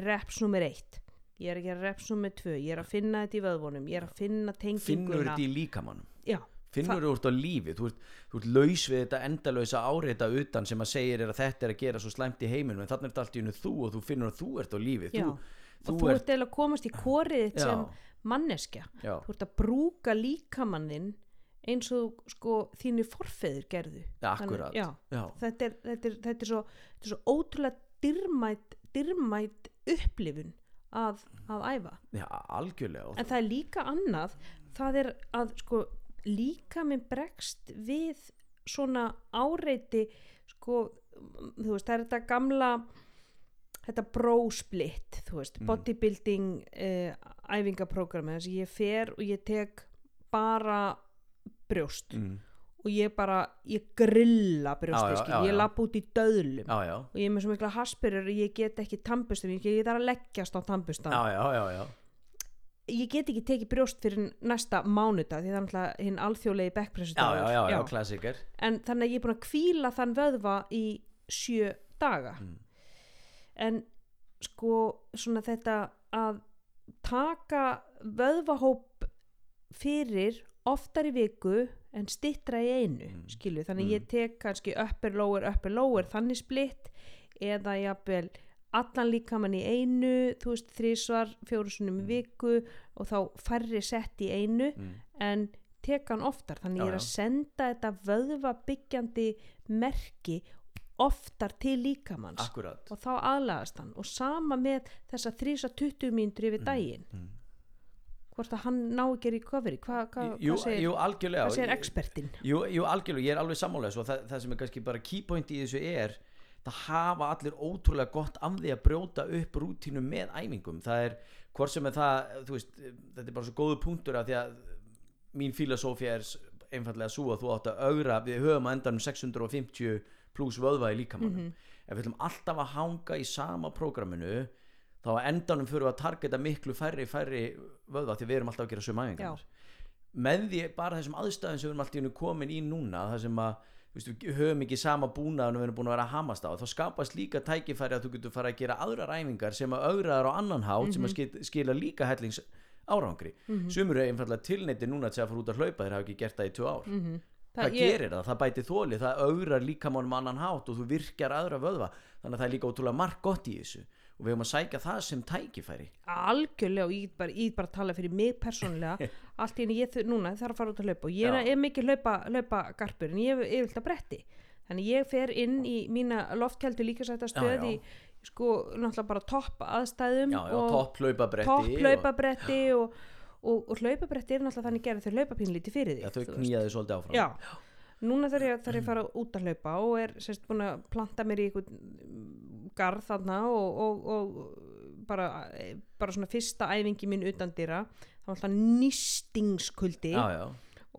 reps nummer eitt ég er að gera reps nummer tvö ég er að finna þetta í vöðvunum ég er að finna
finnur
tenginguna
þetta í líkamannum
já,
finnur þú ert á lífi þú ert, þú ert laus við þetta endalösa áreita utan sem að segir er að þetta er að gera svo slæmt í heiminum en þannig er þetta allt í unnu þú og þú finnur að þú ert á lífi.
Já.
þú,
og þú ert eða að komast í korið þitt
Já.
sem manneskja.
Já,
þú ert að brúka líkamannin eins og sko þínu forfeður gerðu.
Akkurat.
Já,
já,
þetta, er, þetta, er, þetta, er svo, þetta er svo ótrúlega dyrmætt, dyrmætt upplifun að, að æfa.
Já,
en það er líka annað það er að sko líka minn bregst við svona áreiti sko þú veist það er þetta gamla þetta brósplitt þú veist
Mm.
bodybuilding uh, æfingaprógrami þess að ég fer og ég tek bara brjóst
mm,
og ég bara, ég grilla
já,
ég lapp út í döðlum
já, já,
og ég er með svo mikla haspurur og ég get ekki tambustum, ég get að leggjast á tambustan
já, já, já, já.
Ég get ekki tekið brjóst fyrir næsta mánudag því er náttúrulega hinn alþjóðlegi backpressu
já, já, já, já, klassiker
en þannig að ég er búin að kvíla þann vöðva í sjö daga
Mm.
en sko svona þetta að taka vöðvahóp fyrir oftar í viku en stittra í einu
Mm.
skilu, þannig
Mm.
ég tek kannski upper lower, upper lower þannig splitt eða jafnvel allan líkamann í einu þú veist þrísvar, fjórusunum
Mm.
viku og þá færri sett í einu
mm,
en tek hann oftar. Þannig
Já,
ég er að senda þetta vöðva byggjandi merki oftar til líkamanns
akkurat.
og þá aðlagast hann. Og sama með þessa 3-20 mínútur yfir daginn.
mm.
hvort að hann ná ekki í recovery? Hvað hva, hva segir,
jú,
hvað segir expertin
Jú, jú, algjörlega, ég er alveg sammálega það, það sem er kannski bara key point í þessu er það hafa allir ótrúlega gott af því að brjóta upp rútínu með æfingum, það er hvort sem er það, veist, þetta er bara svo góðu punktur að því að mín filosófía er einfallega svo að þú átt að augra, við höfum að endanum 650 pluss vöðva í líkamannum
Mhm.
ef við ætlum alltaf að hanga í sama prógraminu þá að endanum fyrir að targeta miklu færri færri vöðva því við erum alltaf að gera sömu æfingarnar. Með því bara þessum aðstæðum sem við erum alltaf komin í núna þar sem að við höfum ekki sama búnað en við erum búin að vera að hamast á. Þá skapast líka tækifæri að þú getur fara að gera aðrar æfingar sem að augra þar á annan hátt sem að skil, skila líka hellings árangri sumur eru einfallega tilneiti núna til að fara út að hlaupa þeir hafa ekki gert það í tvö ár.
Mm
hvað gerir það? Það bæti þóli, það augrar líkamannum annan hátt og þú virkjar aðra vöðva. Þannig að það er líka ótrúlega margt gott í þessu og við höfum að sækja það sem tækifæri.
Algjörlega og ég get bara, ég get bara að tala fyrir mig persónulega. Allt í henni ég núna þarf að fara út að hlaupa og ég
Já.
er mikið hlaupa, hlaupa garpur en ég er yfirlega bretti. Þannig ég fer inn í mína loftkjældu líkasættastöð í sko náttúrulega bara topp aðstæðum
já, já,
og
topp hlaupabretti
topp
og,
hlaupabretti og, og, og hlaupabretti er náttúrulega þannig gerð þau hlaupa pínlítið fyrir þig
já, þau knýjaði svolítið áfram.
Já, núna þarf ég, þarf ég að fara út að hlaupa og er sérst búin að planta mér í einhvern garð þarna og, og, og bara, bara svona fyrsta æfingi mín utan dýra það var alltaf nýstingskuldi
já, já,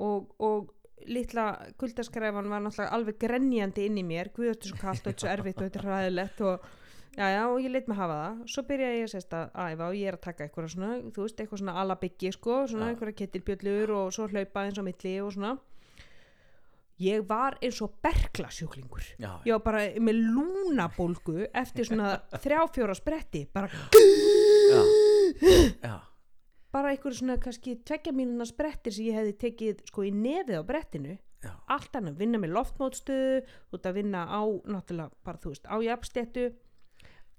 og, og litla kuldaskrefan var náttúrulega alveg grenjandi inn í mér. Guð þetta er svo kallt og þetta er svo erfitt og þetta er ræðilegt og já já og ég leitt mig hafa það. Svo byrjaði ég sérst að æfa og ég er að taka eitthvað svona, þú veist, eitthvað svona alabyggi sko, svona
Já.
einhverja kettilbjöllur og svo hlaupa eins á milli og svona ég var eins og berklasjúklingur.
Já,
ég var bara með lúnabólgu eftir svona þrjá-fjóra spretti bara,
já, já,
bara einhverju svona kannski tvekja mínuna sprettir sem ég hefði tekið sko í nefið á brettinu.
Já,
allt annað, vinna með loftmótstöðu þú ert að vinna á, náttúrulega bara þú veist, á jafnstéttu.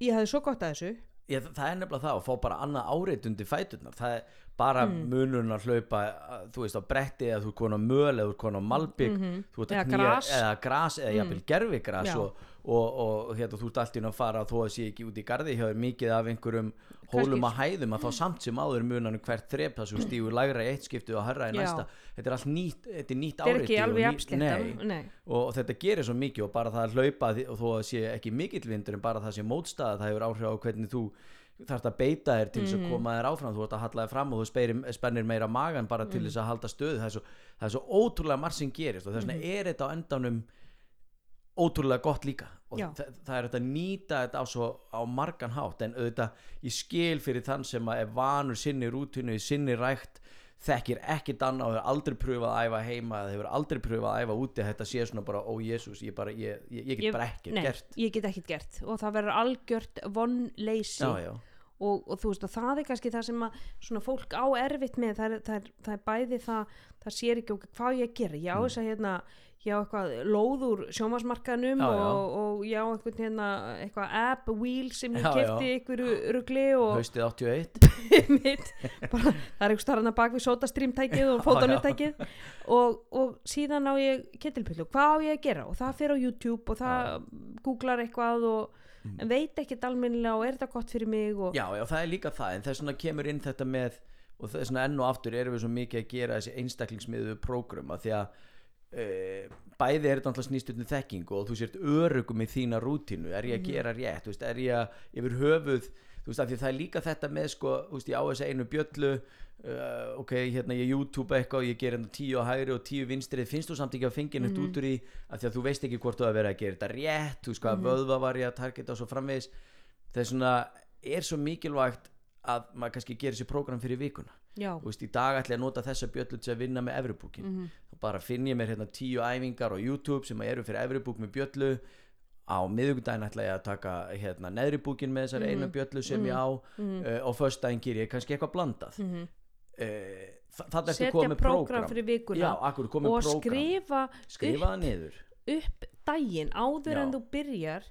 Ég hefði svo gott að þessu.
Já, það er nefnilega það að fá bara annað áreitt undir fæturnar. Það er bara
Mm.
munurinn að hlaupa að, þú veist á bretti eða þú er konar möl eða þú er konar malbygg að
Mhm. Eða gras. Mm.
eða gras eða jafnvel gerfigras
Já.
og, og, og hérna, þú ert allt í einu að fara þó að sé ekki út í garði hjá þér mikið af einhverjum hólum að hæðum að þá samt sem áður munanum hvert þrep það sem stígur lægra í eitt skiptið og herra í næsta þetta er allt nýtt, þetta er nýtt
ekki
og ný- Nei og þetta gerir svo mikið og bara það að hlaupa og þó að sé ekki mikill vindur en bara það sé mótstaða það hefur áhrif á hvernig þú þarft að beita þér til þess að koma þér áfram. Þú ert að halla þér fram og þú spyrir, spennir meira magan bara til þess að halda stöðu. Það er svo, það er svo ótrúlega margt sem gerist og þess vegna er þetta á endanum ótrúlega gott líka. Og það, það er þetta að nýta þetta á, svo, á margan hátt. En auðvitað ég skil fyrir þann sem að er vanur sinni rútinu, sinni rækt þekkir ekkit annað og hefur aldrei pröfað að æfa heima eða hefur aldrei pröfað að æfa úti þetta sé svona bara, ó Jésús, ég, ég, ég, ég get bara ekkert
nei,
gert.
ég get ekkert gert og það verður algjört vonleysi.
Já, já,
og, og þú veist og það er kannski það sem að svona fólk á erfitt með það er, það er, það er bæði það það sér ekki okkur hvað ég að gera? Ég á
Mm.
þess að hérna ég á eitthvað lóð úr sjómasmarkaðnum
Já, já.
og, og ég á eitthvað hérna eitthvað app wheel sem ég
Já, já.
ykkur rugli og
haustið 81
mitt bara, það er eitthvað starfana bak við sótastreamtækið og fótonutækið og, og síðan á ég kettilpillu, hvað á ég að gera? Og það fer á YouTube og það googlar eitthvað og en veit ekkert almennilega og er þetta gott fyrir mig og
Mm. Já, já, það er líka það, en þess vegna kemur inn þetta með, og þess vegna enn og aftur erum við svo mikið að gera þessi einstaklingsmiðu prógrum að því að bæði er þetta alltaf snýst um þekkingu og þú sért örugum í þína rútínu, er ég að gera rétt, þú veist, er ég að yfir höfuð, þú veist, af því það er líka þetta með, sko, þú veist, ég á þessi einu bjöllu, uh, ok, hérna ég YouTube eitthvað, ég ger hérna tíu á hægri og tíu vinstrið, finnst þú samt ekki að fengja neitt út úr því, af því að þú veist ekki hvort þú að vera að gera þetta rétt, þú veist, hvað vöðva var ég að targeta og svo framvegis, það er svona er svo mikilvægt að maður kannski gerir sér prógram fyrir vikuna veist, í dag ætla ég að nota þessa bjöllu til að vinna með Everbookin
Mhm.
þá bara finn ég mér hérna tíu æfingar á YouTube sem eru fyrir Everbook með bjöllu. Á miðvikudaginn ætla ég að taka hérna neðri búkin með þessari
Mhm.
einu bjöllu sem ég á. Uh, og föstudaginn ger ég kannski eitthvað blandað. Mm
Mhm.
það er
setja
komið
vikuna
já, akkur komið
og
prógram?
skrifa
skrifa niður.
upp daginn áður
Já.
en þú byrjar.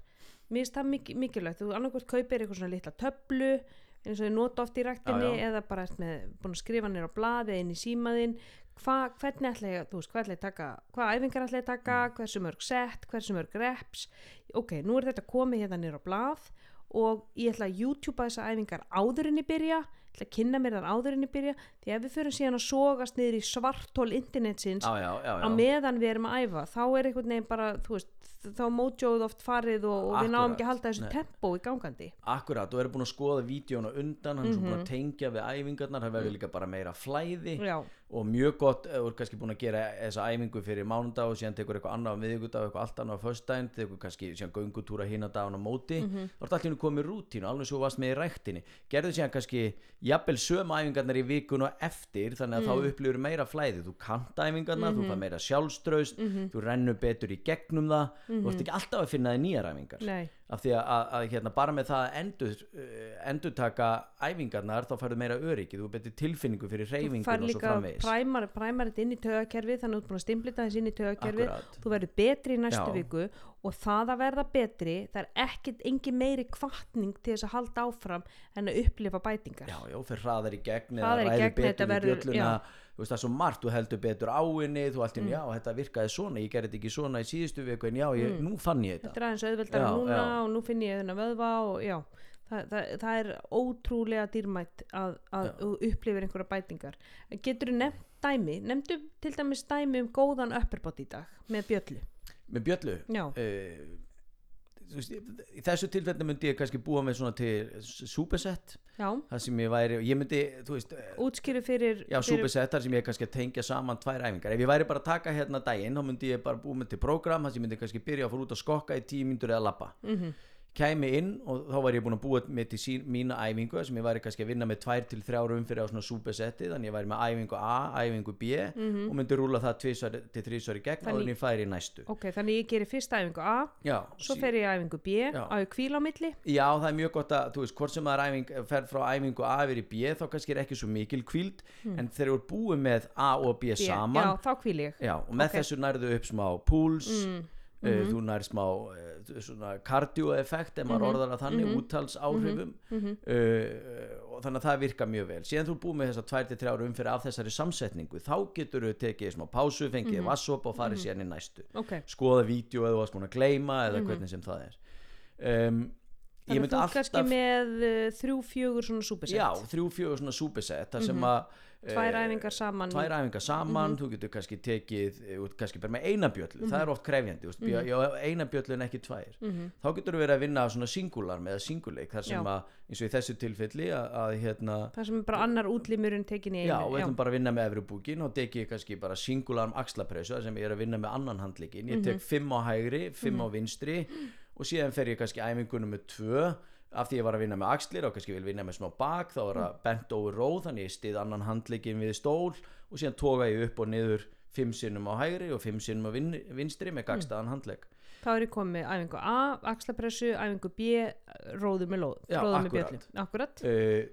Mér finnst það mik mikilvægt. Þú annarkvæmt kaupir eitthvað svona litla töflu eins og ég nota oft í ræktinni
Já, já.
eða bara með, búin að skrifa nér á blaði inn í símaðinn hvernig ætla ég, þú veist, hvað ætla ég að taka hvað æfingar ætla ég að taka,
Mm.
hversu mörg set hversu mörg reps ok, nú er þetta komið hérna nér á blað og ég ætla að youtubea þessa æfingar áður en ég byrja ætla að kynna mér þar áður en ég byrja því ef við förum síðan að sogast niður í svartól internetsins
já, já, já,
á meðan við erum að æfa þá er einhvern veginn bara, þú veist þá mótjóð oft farið og, og við náum ekki að halda þessu
nei.
tempó í gangandi.
Akkurat, og eru búin að skoða vídjóna undan hann er svo búin
Mhm.
að tengja við æfingarnar það verður líka bara meira flæði.
Já,
og mjög gott, þú er kannski búin að gera þessa æfingu fyrir mánudag og síðan tekur eitthvað annað á miðvikudag og eitthvað allt annað á föstudaginn tekur kannski síðan göngutúra hína dagan á móti
Mhm.
þá er allt í hennu komið rútínu, alveg svo þú varst með í ræktinni gerðu síðan kannski jafnvel sömu æfingarnar í vikun og eftir þannig að
Mm.
þá upplifur meira flæði þú kant æfingarnar, þú
Mhm.
fær meira sjálfströst þú rennur betur í gegnum það þú ert ekki alltaf að finna þig nýjar æfingar
Mhm. nei,
af því að, að, að hérna, bara með það að endur, uh, endurtaka æfingarnar þá færðu meira öryggi, þú er betur tilfinningu fyrir
þú
reyfingun og svo
líka
framvegis
præmar, præmar þetta inn í tögakerfið þannig að þú ert búin að stimplita þess inn í tögakerfið
Akkurat.
þú verður betri í næstu
Já.
viku og það að verða betri það er ekkit engin meiri kvartning til þess að halda áfram en að upplifa bætingar.
Já, já, fyrir hraðar í gegn
Hraðar í
eða ræður
gegn,
betur
þetta
við
verður-
bjölluna.
já.
þú veist það er svo margt, þú heldur betur á henni þú allt í
Mm.
já, þetta virkaði svona ég gerði þetta ekki svona í síðustu viku en já, ég, nú fann ég
þetta.
Þetta
er aðeins auðveldara
Já,
núna
já.
og nú finn ég þennan vöðva og já það, það, það er ótrúlega dýrmætt að, að þú upplifir einhverja bætingar. Getur þú nefnt dæmi nefndu til dæmis dæmi um góðan upperbot í dag með bjöllu
með bjöllu uh, veist, í þessu tilfelli myndi ég kannski búa með svona til superset
já,
það sem ég væri, ég myndi, þú veist eh,
útskýru fyrir,
Já,
fyrir
superset þar sem ég kannski tengja saman tvær æfingar. Ef ég væri bara að taka hérna daginn þá myndi ég bara búið með til prógram þar sem ég myndi kannski byrja að fara út að skokka í tíu myndur eða lappa.
mm
kæmi inn og þá var ég búin að búa með til sín, mína æfingu sem ég væri kannski að vinna með tvær til þrjár umfyrir á svona súpesetti þannig ég væri með æfingu A, æfingu B og myndi rúla það tvisvar til þrísvar í gegn og þannig ég færi í næstu
ok, þannig ég gerir fyrsta æfingu A
já,
svo
sí-
fer ég æfingu B
Já.
á ég kvíl á milli
já, það er mjög gott að, þú veist, hvort sem það er æfing fer frá æfingu A yfir í B þá kannski er ekki svo mikil kvíld en þegar þú er búið með A og B,
Hmm. B,
saman
já, þá kvíl ég
Já, og með
Ok.
þessu nærðu upp smá púls
mm,
uh, þú nær smá uh, svona kardioeffekt ef maður
Mhm,
orðar að þannig
mhm,
úttalsáhrifum
mhm.
uh, og þannig að það virkar mjög vel. Síðan þú búið með þessar 2-3 umfyrir af þessari samsetningu þá getur þú tekið smá pásu fengið mm
Mhm,
vassop og farið síðan í næstu.
Ok,
skoða vídeo eða að gleyma eða
Mhm.
hvernig sem það er. Um,
þannig að þú ert kannski
alltaf
með uh, þrjú, fjögur svona súpesett
já, þrjú, fjögur svona súpesett þar sem
Mhm.
að
tvær
eh,
æfingar saman
tvær æfingar saman,
Mhm.
þú getur kannski tekið eh, kannski bara með eina bjöllu, það er oft krefjandi mm
Mhm.
-hmm. já, eina bjöllu en ekki tvær
Mhm.
þá getur þú verið að vinna svona singular með singuleik, þar sem
Já.
að eins og í þessu tilfelli að, að hérna
það sem bara annar útlimurinn tekin í einu
já, og við ætlum bara að vinna með efri búkin og teki ég kannski bara singular um axlapressu þar sem ég er að vinna með annan handleikin ég
Mhm.
tek fimm á hægri, fimm á vinstri og síðan fer ég kannski æfingunum með tvö af því ég var að vinna með axlir og kannski vil vinna með smá bak þá
Mm.
það bent over róð þannig ég stið annan handleikin við stól og síðan toga ég upp og niður fimm sinnum á hægri og fimm sinnum á vin, vinstri með gagstaðan handleik
þá er ég komið með æfingu A, axlapressu, æfingu B róður með lóð,
Já,
róður með
akkúrat.
bjöllu akkurat,
uh,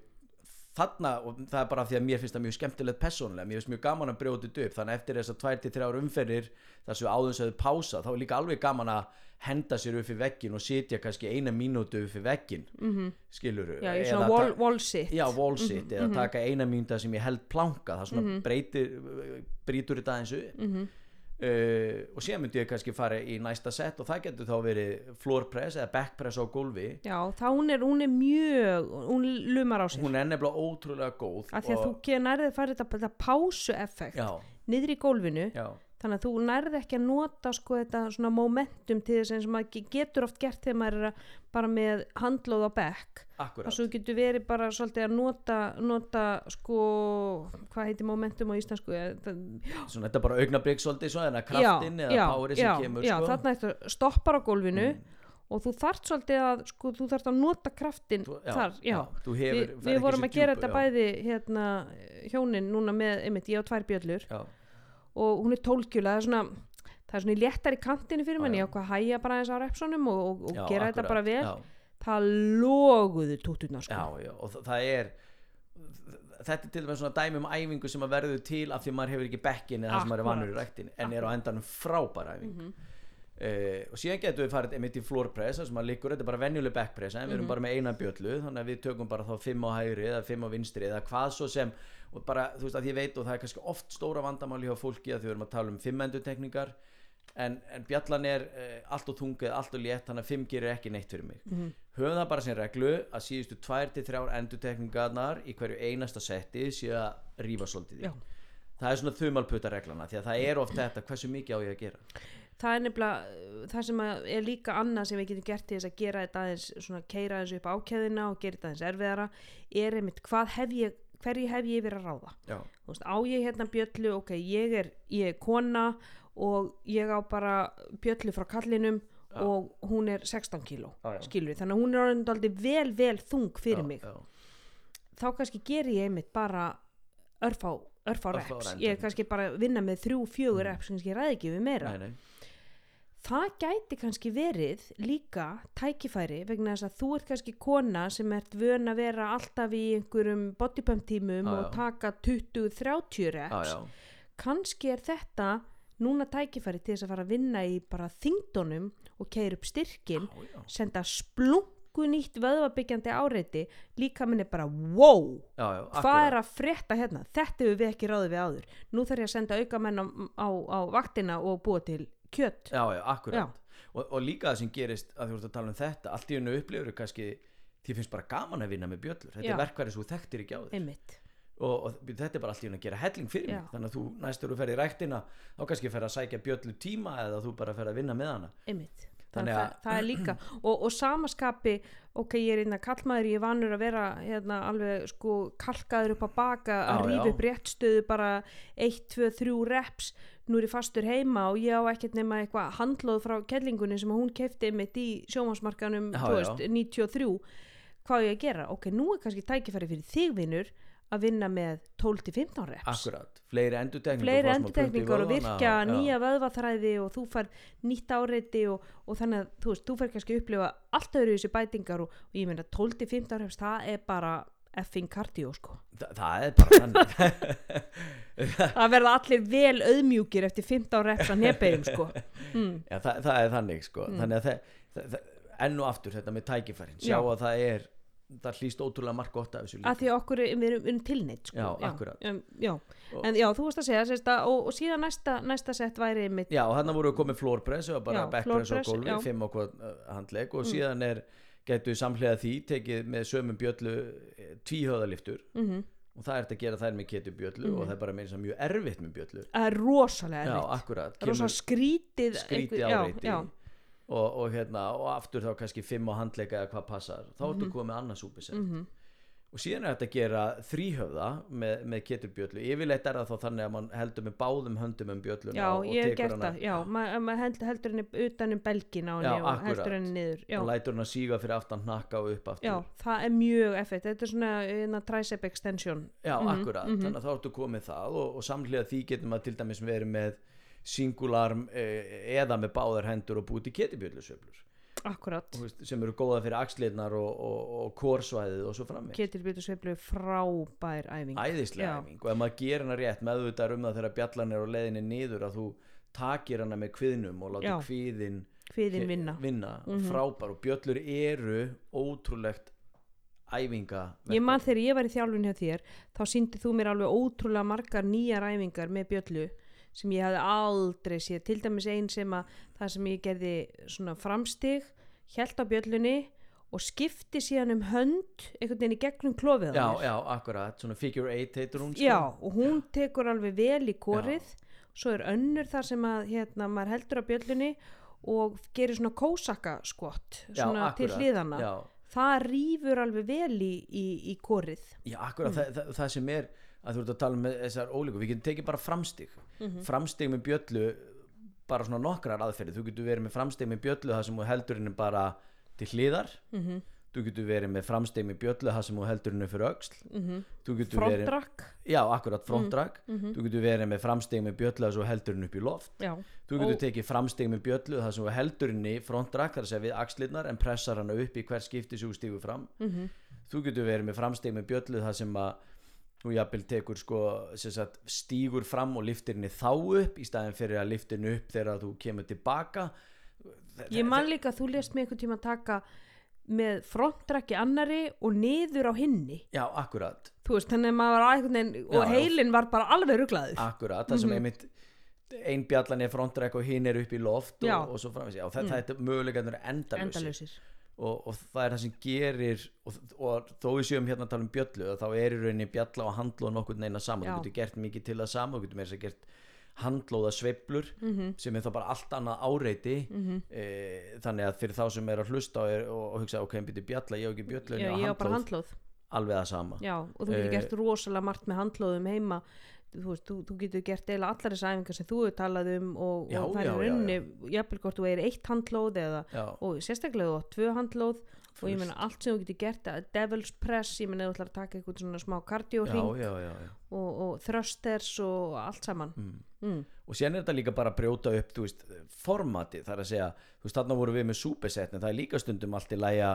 þarna og það er bara því að mér finnst það mjög skemmtilegt persónulega, mér finnst mjög gaman að brjóta þetta upp þannig að eftir þess að tvær til þrjár umferðir þar sem við áðum sögðu pása þá er líka alveg gaman að henda sér upp í veggin og sitja kannski eina mínútu upp í veggin
mm
skilur
já, ég er svona wall, wall sit.
Já, wall sit eða taka eina mínúta sem ég held planka það svona
Mhm.
breytir brýtur þetta eins upp.
Mm
uh, og síðan myndi ég kannski fara í næsta set og það getur þá verið floor press eða back press á gólfi.
Já, þá hún er, hún er mjög hún lumar á sér.
Hún er nefnilega ótrúlega góð
af því að þú nærðið farið þetta, þetta pásu effekt niður í gólfinu
já,
þannig að þú nærði ekki að nota sko þetta svona momentum til þess og maður ge- getur oft gert þegar maður er að bara með handlóð á bekk og svo getur verið bara svolítið að nota, nota sko hvað heitir momentum á íslensku
svona þetta bara augnabrygg svolítið svo en að kraftin
já,
eða
já,
powerið sem
já,
kemur
já,
sko.
þarna ertu stoppar á gólfinu
Mm.
og þú þarft svolítið að sko, þú þarft að nota kraftin
Þú-
þar, já,
þú
Vi,
hefur, fer
við vorum að gera
djúpu,
þetta
já.
bæði hérna, hjónin núna með, einmitt, ég á tvær bjöllur
já,
og hún er tólkjula, það er svona það er svona í léttar í kantinu fyrir manni
já.
ég ákvað að hæja bara eins á repsonum og, og, og
já,
gera þetta
akkurat,
bara vel
já,
það loguðu túturnar sko.
og þa- það er þetta er til dæmis svona dæmi um æfingu sem að verður til af því maður hefur ekki bekkin eða það sem maður er vanur í ræktin en er á endanum frábæra æfing
Mhm.
Uh, og síðan getum við farið einmitt í floor press þar sem maður liggur, þetta er bara venjuleg back press en við erum bara með eina bjöllu þannig að við tökum bara þá fimm á hægri eða fimm á vinstri eða hvað svo sem og bara, þú veist að ég veit og það er kannski oft stóra vandamáli hjá fólki að þau erum að tala um fimm endurtekningar en, en bjallan er uh, allt og þungið, allt og létt þannig að fimm gerir ekki neitt fyrir mig.
Mhm.
höfum það bara sem reglu að síðustu tvær til þrjár endurtekningarnar í hverju einasta setti séu að rífa svolítið í. Það er svona þumalputa reglana því að það er oft þetta hversu mikið á ég að gera?
Það er nefnilega uh, það sem er líka annað sem við getum gert til þess að gera þetta aðeins svona keira aðeins upp ákæðina og gera þetta aðeins erfiðara er einmitt hvað hef ég hverju hef ég verið að ráða veist, á ég hérna bjöllu, ok, ég er, ég er kona og ég á bara bjöllu frá kallinum
Já.
og hún er 16 kíló, skilur við, þannig að hún er orðin dálítið vel, vel þung fyrir
já,
mig.
já.
Þá kannski ger ég einmitt bara örfá, örfá reps, ég er kannski bara að vinna með þrjú, fjögur
Mm.
reps, kannski ég ræði ekki við meira.
Nei, nei.
Það gæti kannski verið líka tækifæri vegna þess að þú ert kannski kona sem ert vön að vera alltaf í einhverjum bodypump tímum
Já,
og taka 20-30 reps.
Já,
kannski er þetta núna tækifæri til þess að fara að vinna í bara þingdónum og keira upp styrkin senda splungu nýtt vöðvabyggjandi áreiti líka minni bara wow
Já, já,
hvað er að frétta hérna? Þetta hefur við ekki ráðið við áður. Nú þarf ég að senda aukamenn á, á, á vaktina og búa til kjött
já, já, akkurat. Og, og líka það sem gerist að þú ert að tala um þetta allt í hennu upplifur kannski því finnst bara gaman að vinna með bjöllur. Þetta
Já.
er verkværi svo þekktir ekki á þér
einmitt.
Og, og þetta er bara allt í hennu að gera helling fyrir
Já.
mig. Þannig að þú næstur þú ferð í ræktina þá kannski fer að sækja bjöllu tíma eða þú bara fer að vinna með hana.
Einmitt. Þannig
Þannig
að
að-
það, það er líka. Og, og samaskapi, ok, ég er einna kallmaður, ég er vanur að vera hérna, alveg sko kalkaður upp á baka að
Já,
rífa
já.
upp réttstöðu bara 1, 2, 3 reps nú er ég fastur heima og ég á ekkert nema eitthvað handlóð frá kellingunni sem hún kefti mitt í sjómasmarkanum
Já,
93 hvað á ég að gera, ok, nú er kannski tækifæri fyrir þig vinnur að vinna með 12-15 reps.
Akkurat, fleiri endurtekningar
fleiri
í
endurtekningar og virkja
já.
nýja vöðvaþræði og þú fær nýtt áreiti og, og þannig að þú veist, þú fær kannski að upplifa allt öðru þessi bætingar og, og ég meina 12-15 reps, það er bara effing kardió sko
Þa, það er bara þannig
það verða allir vel auðmjúkir eftir 15 reps að nebegjum sko mm.
Já, það, það er þannig sko þannig að það, það, enn og aftur þetta með tækifærin sjá
Já.
að það er það hlýst ótrúlega margt gott af þessu líka
að því okkur við erum, erum tilneitt sko.
Já, akkurat.
um, já. En já, þú varst að segja sérst, að, og, og síðan næsta, næsta sett væri mitt
Já, hann voru komið flórpress og bara
Já,
backpress á gólfi,
já. Mm.
fimm á hvað handleg og síðan er, getur samhlega því tekið með sömum bjöllu tvíhöðaliftur
mm
og það er þetta að gera þær með ketu bjöllu og það er bara meins að mjög erfitt með bjöllu.
Það er rosalega
Já,
erfitt.
akkurat,
það er rosalega skrítið
skrítið
já,
áreiti
já.
og, og, hérna, og aftur þá kannski fimm á handleika eða hvað passar. Þá
Mhm.
ertu komið annað súpisett og síðan er þetta að gera þríhöfða með, með keturbjöllu yfirleitt er það þá þannig að mann heldur með báðum höndum um bjölluna
Já,
og, tekur hana
það, já, maður ma held, heldur henni utan um belgin á henni og heldur henni niður, já,
og lætur hann að síga fyrir aftan hnakka og upp aftur.
Já, það er mjög effekt, þetta er svona einna, tricep extension,
Já,
Mhm,
akkurat, þannig að þá ertu komið það og, og samhliða því getur maður til dæmis verið með singularm eh, eða með báðar hendur og búið til
akkurat,
sem eru góða fyrir axlirnar og, og, og kórsvæðið og svo framvegis.
Ketilbyttu sveiflu frábær æfing,
æðislega
Já.
æfing. Og ef maður gerir hana rétt meðvitað um það þegar bjallan er á leiðinni niður að þú takir hana með kviðnum og láta kviðin
hviðin vinna,
vinna.
Mhm.
frábær. Og bjöllur eru ótrúlegt æfinga
ég man þegar ég var í þjálfun hjá þér, þá síndi þú mér alveg ótrúlega margar nýjar æfingar með bjöllu sem ég hafði aldrei séð, til dæmis einn sem að það sem ég gerði svona framstig, hjælt á bjöllunni og skipti síðan um hönd einhvern veginn í gegnum klofið á
já, já, akkurat, svona figure 8 heitur hún sko.
Já, og hún tekur alveg vel í korið. Svo er önnur þar sem að hérna, maður heldur á bjöllunni og gerir svona kósaka skott
Já,
svona til
akkurat,
hliðana
já,
það rýfur alveg vel í, í, í korið.
Já, akkurat það, það, það sem er að þú ert að tala um með þessar ólíku við getum tekið bara framstig
Mhm.
framstig með bjöllu bara svona nokkrar aðferði þú getur verið með framstig með bjöllu það sem þú heldur henni bara til hliðar.
Mm -hmm.
þú getur verið með framstig með bjöllu það sem þú heldur henni fyrir þú getur verið,
frontdrakk
já, akkurat frontdrag
Mhm.
þú getur verið með framstig með bjöllu það sem þú heldur henni upp í loft.
Já,
þú getur
Og-
tekið framstig með bjöllu það sem þú heldur henni frontdrag þar segja við axlirnar en pressar hana upp í hver skipti sem þú stígur fram.
Mm
þú getur verið með framstig með bjöllu það sem að þú jafnvel tekur sko sagt, stígur fram og liftir henni þá upp í staðin fyrir að liftir henni upp þegar þú kemur tilbaka.
Ég man líka að þú lést mig einhvern tíma taka með frontdrakki annari og niður á hinni.
Já, akkurat,
þú veist, þannig að maður var veginn og heilin var bara alveg ruglaður.
Akkurat það sem einmitt ein bjallan er frontdrag og hinn er upp í loft og, og svo framins, já, það, það er möguleikarnir endalösi
endalausir
og, og það er það sem gerir og, og þó við séum hérna að tala um bjöllu þá er í rauninni bjalla og handlóð nokkur neina saman,
Já.
þú getur gert mikið til það sama þú getur meira að gert handlóða sveiflur
Mhm.
sem er þá bara allt annað áreiti. E, þannig að fyrir þá sem er að hlusta og, og, og hugsa ok, byrju bjalla, ég hef ekki bjöllu en ég
var bara
handlóð, alveg það sama.
Já, og þú getur
Eh,
gert rosalega margt með handlóðum heima þú, veist, þú, þú getur gert eila allar þessar æfingar sem þú hefur talað um og,
Já,
og það
já,
er
já,
runni, jafnvel hvort þú er eitt handlóð eða, og sérstaklega þú átt tvö handlóð og ég meina allt sem þú getur gert devil's press, ég meina þú ætlar að taka eitthvað svona smá
já.
og, og thrusters og allt saman
Mm.
mm.
og síðan er þetta líka bara að brjóta upp þú veist, formati, það er að segja þú veist, þarna voru við með superset en það er líka stundum allt í læja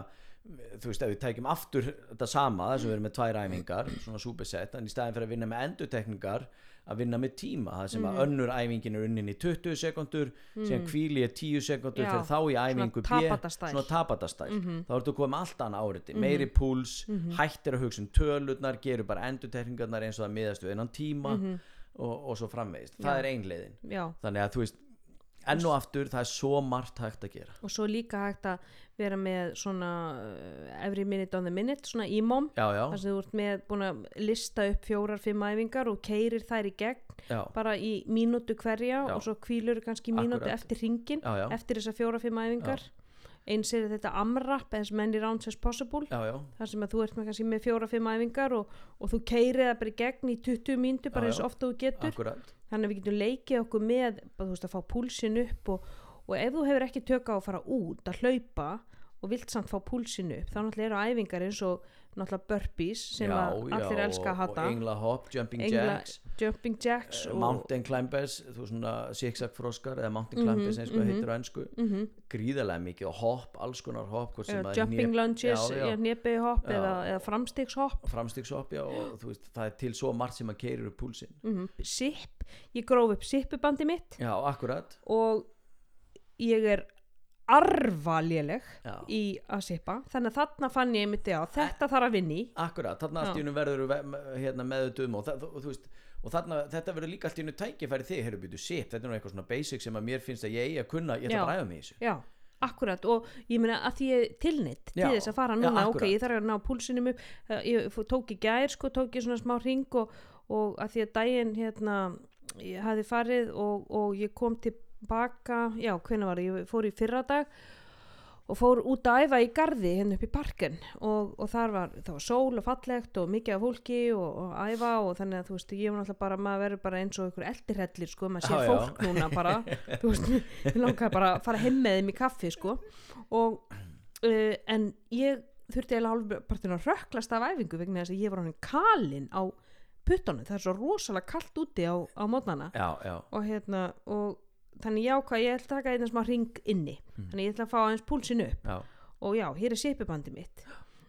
þú veist, ef við tækjum aftur þetta sama þess að við erum með tvær æfingar, svona superset en í staðin fyrir að vinna með endurtekningar að vinna með tíma, það sem
Mhm.
að önnur æfingin er unnin í 20 sekundur síðan kvíli er 10 sekundur fyrir þá í æfingu B, svona tabatastæl
Mhm.
þá ertu komið með allt annað áriti, meiri púls hættir að hugsa um tölurnar gerur bara endurtekningarnar eins og það miðast við innan tíma og, og svo framvegist það
Mhm. Já.
er ein leiðin
Já,
þannig að þú veist enn og aftur það er svo margt hægt að gera.
Og svo líka hægt að vera með svona uh, every minute on the minute, svona
já,
þar sem þú ert með búin að lista upp fjórar, fimm æfingar og keirir þær í gegn
já,
bara í mínútu hverja
Já.
og svo kvílur kannski mínútu eftir ringin
já,
eftir þessar fjóra-fimm æfingar. Eins er þetta amrap as many rounds as possible.
Já, já,
þar sem að þú ert með kannski með fjóra-fimm æfingar og, og þú keirið það bara í gegn í 20 mínútu bara
Já,
eins ofta þú getur.
Akkurat
þannig að við getum leikið okkur með bara, veist, að fá púlsin upp og, og ef þú hefur ekki tök á að fara út að hlaupa og vilt samt fá púlsin upp þá náttúrulega eru æfingar eins og náttúrulega burpees sem
já,
allir
já,
elska að hata.
Og engla hopp, jumping jacks
jumping jacks og
mountain climbers, þú svona zigzag froskar eða mountain
Mhm,
climbers eins og
mhm.
heitir á ennsku
mm
gríðarlega mikið hopp, alls konar hopp
eða jumping
hné-
lunges
já, já.
eða eða, framstigshopp.
Framstigshopp já, og þú veist, það er til svo margt sem að keirir upp púlsinn.
Mm sip, ég gróf upp sipubandi mitt
já, akkurat.
og ég er arvaléleg í að sipa þannig að þarna fann ég mitt á þetta þarf að vinni
Akkurat, þarna allt í unum verður ve- me- hérna, meðutum og, það, og þú veist og þarna, þetta verður líka allt í unum tækifæri þig heyrðu býtu sip, þetta er nú eitthvað svona basic sem að mér finnst að ég eigi að kunna, ég ætla
Já.
að bræða mig í þessu
já, akkurat og ég meina að því ég tilnitt til
Já,
þess að fara
já,
núna, ok,
akkurat.
ég þarf að ná púlsinum upp Eh, ég tók í gær sko, tók ég svona smá ring og, og að því að daginn hérna, ég hafði farið og, og ég kom tilbaka já, hvenær var það, ég fór í fyrra dag og fór út að æfa í garði hérna upp í parken og, og þar var, var sól og fallegt og mikið af fólki og, og æfa og þannig að þú veist, ég var náttúrulega bara, maður verður bara eins og ykkur eldirhellir sko, maður sé
Já, já.
fólk núna bara, þú veist, ég langaði bara að fara heim með þeim í kaffi sko. Og, uh, en ég þurfti eiginlega hálfpartin að rökklast af æfingu vegna þess að ég var hann kalinn á puttunum, það er svo rosalega kallt úti á, á mótnana
Já, já,
og hérna og þannig já hvað ég ætla að taka einn smá ring inni.
Mm.
þannig ég ætla að fá aðeins púlsin upp.
Já,
og já, hér er sipubandi mitt.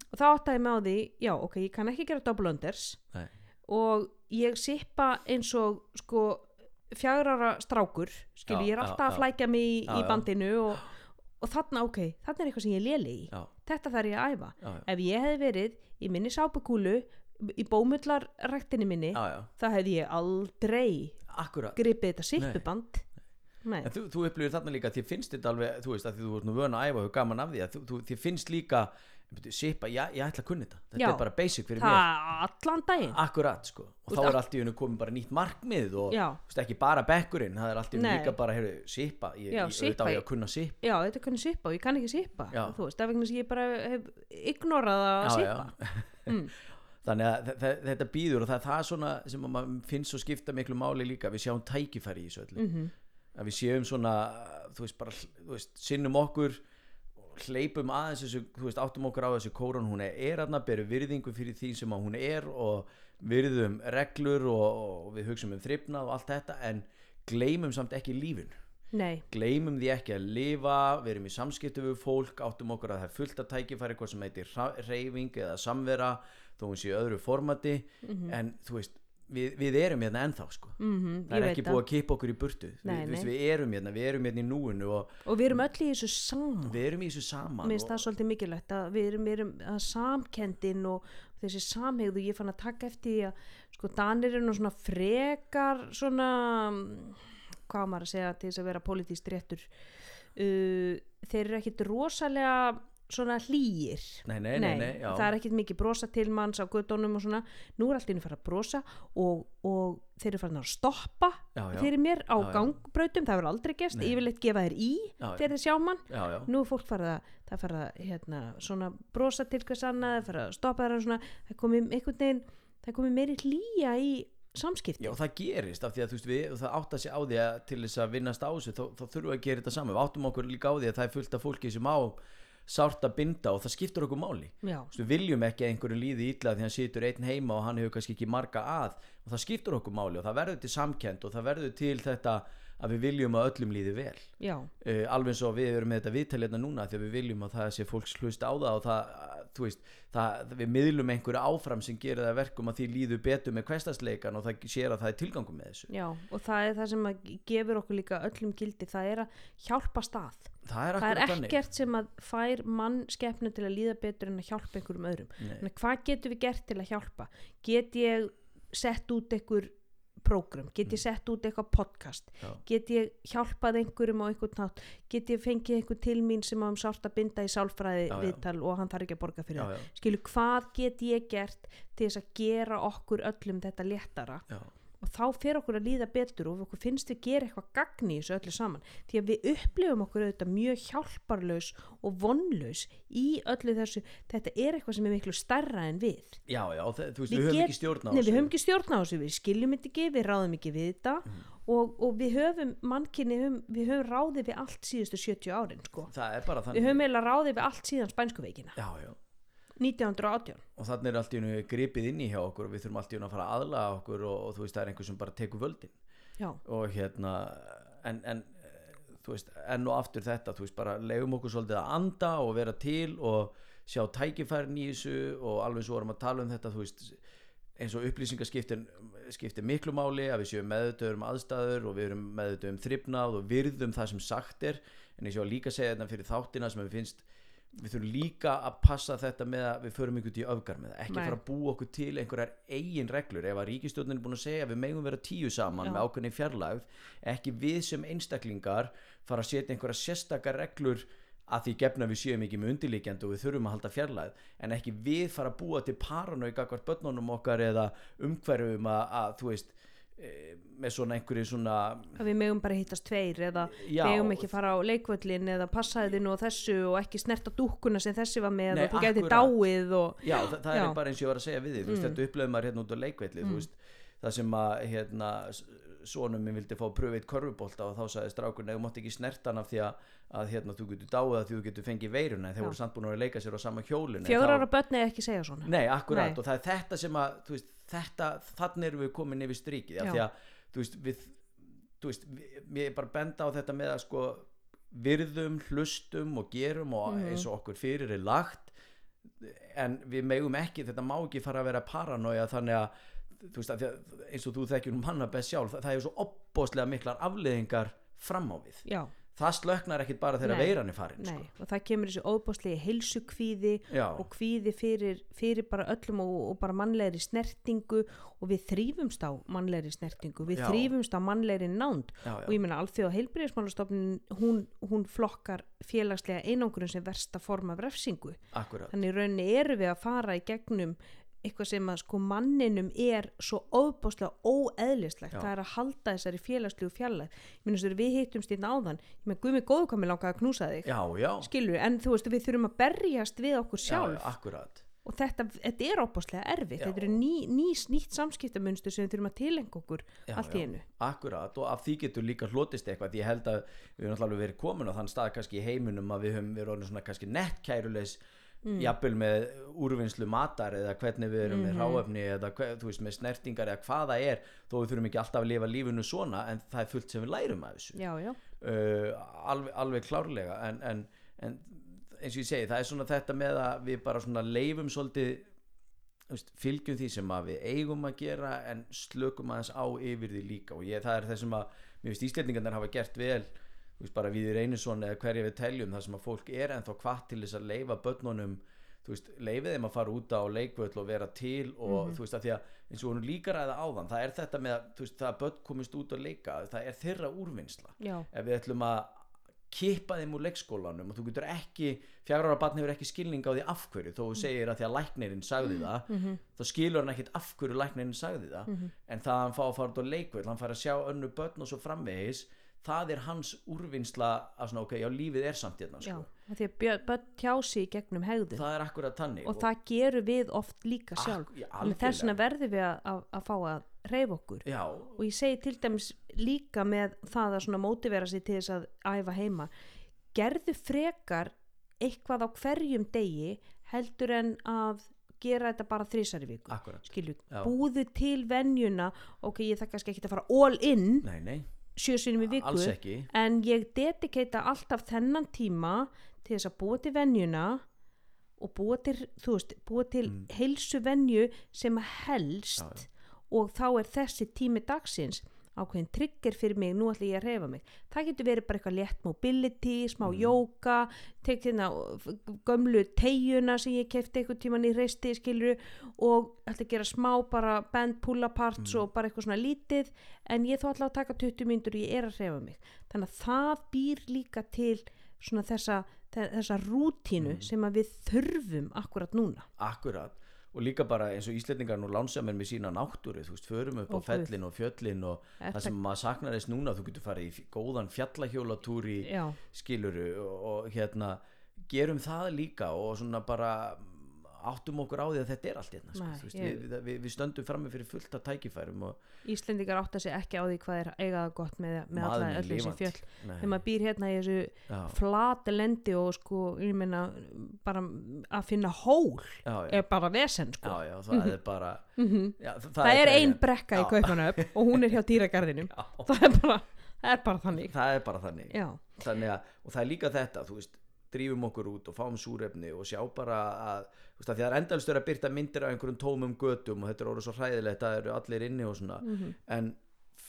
Og þá áttaði ég með á því, já ok, ég kann ekki gera double unders.
Nei.
og ég sipa eins og sko fjagrara strákur skil,
Já,
ég er
já,
alltaf að
já.
flækja mig í, í bandinu og, og þarna ok, þarna er eitthvað sem ég léli í. Þetta þarf ég að æfa. Ef ég hefði verið í minni sápukúlu í bómullarræktinni minni þá hefði ég aldrei
Akkurat.
gripið þetta sipuband Nei.
En þú, þú upplifir þarna líka, þér finnst þetta alveg, þú veist, að þú ert nú vön að æfa og gaman af því, að þú, þú, þér finnst líka, sipa, já, ég ætla að kunna þetta, þetta
Já.
er bara basic fyrir mér.
það allan daginn
Akkurat, sko, og
Þú
þá er allt í hennu komið bara nýtt markmið og,
já,
þú veist, ekki bara bekkurinn, það er allt í hennu
Nei.
líka bara, heyrðu, sipa, ég,
Já,
ég,
sippa,
auðvitað á ég
ég-
að kunna sipa.
já, þetta kunni sipa og ég kann ekki sipa
Já.
þú veist, af vegna sem ég bara hef ignorað að
Já,
sipa
já.
Mm.
Þannig að þe- þe- þetta býður og það er það svona sem að maður finnst svo skipta miklu máli líka, við sjáum tækifæri í þessu öllu.
mm
að við séum svona þú veist bara, þú veist, sinnum okkur hleypum aðeins þessu þú veist, áttum okkur á þessu kórun hún er aðna, berum virðingu fyrir því sem að hún er og virðum reglur og, og við hugsum um þrifnað og allt þetta en gleymum samt ekki lífin
nei,
gleymum því ekki að lifa við erum í samskiptu við fólk áttum okkur að það er fullt af tækifæri eitthvað sem heitir hreyfing eða samvera þó hún sé öðru formati.
Mhm.
en þú veist, við, við erum hérna ennþá sko.
Mm
það er ekki búið að kippa okkur í burtu.
Nei,
við,
nei.
við, erum hérna, við erum hérna í núinu og
og við erum öll í þessu saman.
Við erum í þessu saman
mér finnst það svolítið mikilvægt að við erum, erum að samkendin og þessi samhegðu, ég fann að taka eftir að sko Danir eru nú svona frekar svona hvað maður að segja til þess að vera politíst réttur. Uh, þeir eru ekkit rosalega svona hlýir.
Nei, nei, nei, nei,
það er ekkit mikið brosa til manns á göttunum og svona, nú er allt inn að fara að brosa og, og þeir eru farin að stoppa
já, já,
fyrir mér á
Já,
gangbrautum, það hefur aldrei gerst.
Nei.
ég vil eitthvað gefa þér í þegar þeir sjá mann. Nú er fólk farið að það farið að hérna, svona brosa til hvers annað það farið að stoppa þeirra svona. Það komið einhvern veginn, það komið meiri hlýja í samskipti.
Já, það gerist af því að þú veist, við, það átt að sé á því að til þess að vinnast á þessu, þá, þá þurfum við að gera þetta saman. Við áttum okkur líka á því að það er fullt af fólki sem á sárt að binda og það skiptur okkur máli. Við viljum ekki að einhverju líði illa því hann situr einn heima og hann hefur kannski ekki marga að. Og það skiptur okkur máli og það verður til samkend og það verður til þetta að við viljum að öllum líði vel. Uh, alveg eins og við erum með þetta viðtalið núna því að við viljum að það sé fólks hlust á það og það, þú veist, það, við miðlum einhverju áfram sem gerir það að verkum að því líður betur með hverstasleikan og það sér að það er tilgangum með þessu.
Já og það er það sem gefur okkur líka öllum gildi það er að hjálpa stað.
Það er
það er
akkurat þannig.
ekkert sem að fær mann skepnu til að líða betur en að hjálpa einhverjum öðrum. Hvað getum við gert til að hjálpa? Get ég sett út einhver prógram, get ég sett út eitthvað podcast?
Já.
get ég hjálpað einhverjum á einhvern nátt get ég fengið einhver til mín sem á um sárt að binda í sálfræði
Já,
viðtal og hann þarf ekki að borga fyrir það? skilu hvað get ég gert til þess að gera okkur öllum þetta léttara og þá fer okkur að líða betur og okkur finnst við gera eitthvað gagni í þessu öllu saman. Því að við upplifum okkur auðvitað mjög hjálparlaus og vonlaus í öllu þessu. Þetta er eitthvað sem er miklu starra en við.
Já, já, þú veist,
Við
við, höfum ekki stjórn á
Nei, við
þessu.
höfum ekki stjórn á þessu, við skiljum ekki, við ráðum ekki við þetta. Og, og við höfum mannkinni, við höfum ráðið við allt síðustu 70 árin sko. Við höfum eiginlega ráðið við allt síðan spænsku veikina,
já, já
1918.
og þannig er allt í hennu gripið inn í hjá okkur og við þurfum allt í hennu að fara að aðlaga okkur og, og þú veist það er einhver sem bara tekur völdin.
Já,
og hérna en, en þú veist enn og aftur þetta þú veist bara leiðum okkur svolítið að anda og vera til og sjá tækifærin í þessu og alveg svo vorum að tala um þetta þú veist eins og upplýsingaskiptin skiptir miklu máli að við séum meðutöður um aðstæður og við erum meðutöður um þrifnað og virðum það sem sagt er. En ég að líka segja þetta fyrir þáttina sem við finnst við þurfum líka að passa þetta með að við förum ykkur í öfgar með það ekki
Nei.
fara að búa okkur til einhverjar eigin reglur ef að ríkistjórnin er búin að segja að við megum vera tíu saman
Já.
með ákveðni fjarlægð ekki við sem einstaklingar fara að setja einhverjar sérstakar reglur að því gefna við séum ekki með undirlíkjandi og við þurfum að halda fjarlægð en ekki við fara að búa til paranau gagvart börnunum okkar eða umhverfum að, að þú veist með svona einhverju svona
að við megum bara hittast tveir eða
Já.
megum ekki fara á leikvöllin eða passaði þið nú þessu og ekki snerta dúkkuna sem þessi var með
Nei,
og þú gæti dáið og
Já, það, það
Já.
er bara eins og ég var að segja við þig þú veist,
Mm.
þetta upplöfum maður hérna út á leikvelli veist, það sem að hérna, sonum minn vildi fá eitt korfubólta og þá sagði strákur, nei, þú mátt ekki snerta hann af því að, að hérna, þú getur dáið að þú getur fengið veiruna þeir
Já.
voru samt búin að leika sér á sama hjólinu
fjögur
þá-
ára börn eða ekki segja svona
Nei, akkurat
Nei.
og það er þetta sem að veist, þetta, þannig erum við komin yfir strikið af því að þú veist, við, þú veist, við, mér er bara benda á þetta með að sko virðum, hlustum og gerum og
Mhm.
eins og okkur fyrir er lagt en við megum ekki, þetta má ekki fara að vera paranoia þannig að veist, að eins og þú þekkjur nú manna best sjálf, það, það er svo opbóðslega miklar afleðingar fram á við.
Já,
það slöknar ekkit bara þegar veiran er farin sko.
og það kemur þessi óbúslegi heilsukvíði
Já,
og kvíði fyrir, fyrir bara öllum og, og bara mannlegri snertingu og við þrýfumst á mannlegri snertingu við
Já.
þrýfumst á mannlegri nánd.
Já,
og
já,
ég meina alþjóð heilbyrðismálastofnin hún, hún flokkar félagslega einangurinn sem versta form af refsingu.
Akkurat.
Þannig rauninni eru við að fara í gegnum eitthvað sem að sko manninum er svo óbáslega óeðlislegt.
Já.
það er að halda þessari félagslegu að við hittumst inn áðan. Ég meina guðmi mér langaði að knúsa þig.
Já, já,
skilur, en þú veist við þurfum að berjast við okkur
já,
sjálf. og þetta, þetta er óbáslega erfitt. Þetta eru ný, ný, nýtt samskiptamunstur sem við þurfum að tilenga okkur allt í einu.
Akkurat og af því getur líka hlotist eitthvað ég held að við höfum alltaf verið komin á þann stað kannski í heiminum að við höfum verið mm. jafnvel með úrvinnslu matar eða hvernig við erum
Mhm.
með ráefni eða hver, þú veist með snertingar eða hvað það er þó við þurfum ekki alltaf að lifa lífinu svona en það er fullt sem við lærum af þessu
já, já,
uh, alveg, alveg klárlega en, en, en eins og ég segi það er svona þetta með að við bara svona leifum svolítið fylgjum því sem við eigum að gera en slökum aðeins á yfir því líka og ég, það er það sem að mér finnst Íslendingarnir hafa gert vel veist, bara við Reynisson eða hverja við teljum það sem að fólk er ennþá hvað til þess að leifa börnunum leifið þeim að fara út á leikvöld og vera til og þú veist að því að eins og hún líka ræða áðan, það er þetta með að veist, það að börn komist út og leika það er þeirra úrvinnsla.
Já,
ef við ætlum að kippa þeim úr leikskólanum og þú getur ekki fjagra ára barn hefur ekki skilning á því af hverju þó þú segir að því að læknirinn sagði það
mhm,
þá skilur hann ekkit af hverju læknirinn sagði það.
Mhm.
en það að hann fá að fara út á leikvöld hann fara að sjá önnu börn og svo framvegis það er hans úrvinnsla að svona ok, já lífið er samt hérna
já
sko.
af því að börn tjási í gegnum hegðun.
Það er akkurat tannig
og það gerum við oft líka sjálf.
já,
þannig þess vegna verðum við að, að, að fá að reyfa okkur.
Já,
og ég segi til dæmis líka með það að svona mótivera sig til þess að æfa heima. Gerðu frekar eitthvað á hverjum degi heldur en að gera þetta bara þrísar í viku.
Akkurat
skilju,
Já.
búðu til venjuna. Ok, ég það kannski ekki að fara all in.
Nei, nei,
sjö sinum í viku
alls ekki
en ég dedikeita alltaf þennan tíma til þess að búa til venjuna og búa til, veist, búa til
Mm.
heilsu venju sem helst
Já, já.
og þá er þessi tími dagsins ákveðin trigger fyrir mig, nú ætla ég að reyfa mig það getur verið bara eitthvað létt mobility smá
Mm.
jóka hérna gömlu tegjuna sem ég kefti eitthvað tíman í reisti skilur og ætla að gera smá bara band pull aparts
Mm.
og bara eitthvað svona lítið en ég þó ætla að taka 20 mínútur og ég er að reyfa mig þannig að það býr líka til svona þessa, þe- þessa rútínu
Mm.
sem við þurfum akkurat núna
akkurat og líka bara eins og Íslendingar nú lánsamir með sína náttúru, þú veist, förum upp
Ó,
á fellin og fjöllin og
Þetta-
það sem maður saknar þess núna, þú getur farið í góðan fjallahjólatúr í
Já,
skiluru og, og hérna gerum það líka og svona bara áttum okkur á því að þetta er allt hérna sko,
Nei, ég-
við, við, við stöndum frammi fyrir fullt af tækifærum og
Íslendingar átta sig ekki á því hvað er eigað gott með, með
maður
alla
er
öll þessi
Nei,
þegar maður býr hérna í þessu
já,
flata lendi og sko, meina bara að finna hól
já, já,
er bara vesen sko.
Já, það er bara
Mhm.
já, það,
það, er ein
krefjandi.
brekka í kaupanöf og hún er hjá dýragarðinum. Það er bara, það er bara þannig.
Það er bara þannig. Þannig að, og það er líka þetta þú veist, drífum okkur út og fáum súrefni og sjá bara að, þú veist, að því það er endalstur að byrta myndir af einhverjum tómum götum og þetta er orðið svo hræðilegt, það eru allir inni og svona,
Mhm.
en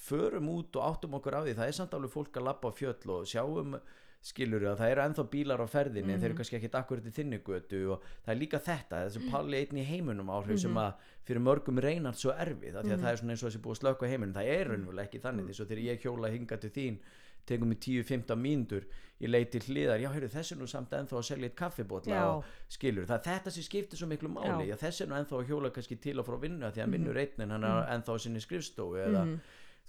förum út og áttum okkur á því, það er samt alveg fólk að lappa á fjöll og sjáum skilur að það eru ennþá bílar á ferðinni en þeir eru kannski ekkit akkurat í þinni götu og það er líka þetta, þessi palli einn í heiminum áhrif sem að fyrir mörgum reynar svo erfið, að það er svona eins og þessi búið að slökka heiminum, það er raunverulega ekki þannig því svo þegar ég hjóla hinga til þín tegum mig 10-15 mínútur ég leiti hliðar, já heyrðu þessi er nú samt ennþá að selja eitt kaffibótla
Já.
og skilur. Það þetta sem skiptir svo miklu máli já. þessi er nú ennþá að hjóla kannski til og frá vinnu því að minnur einn en hann er ennþá á sinni skrifstofu eða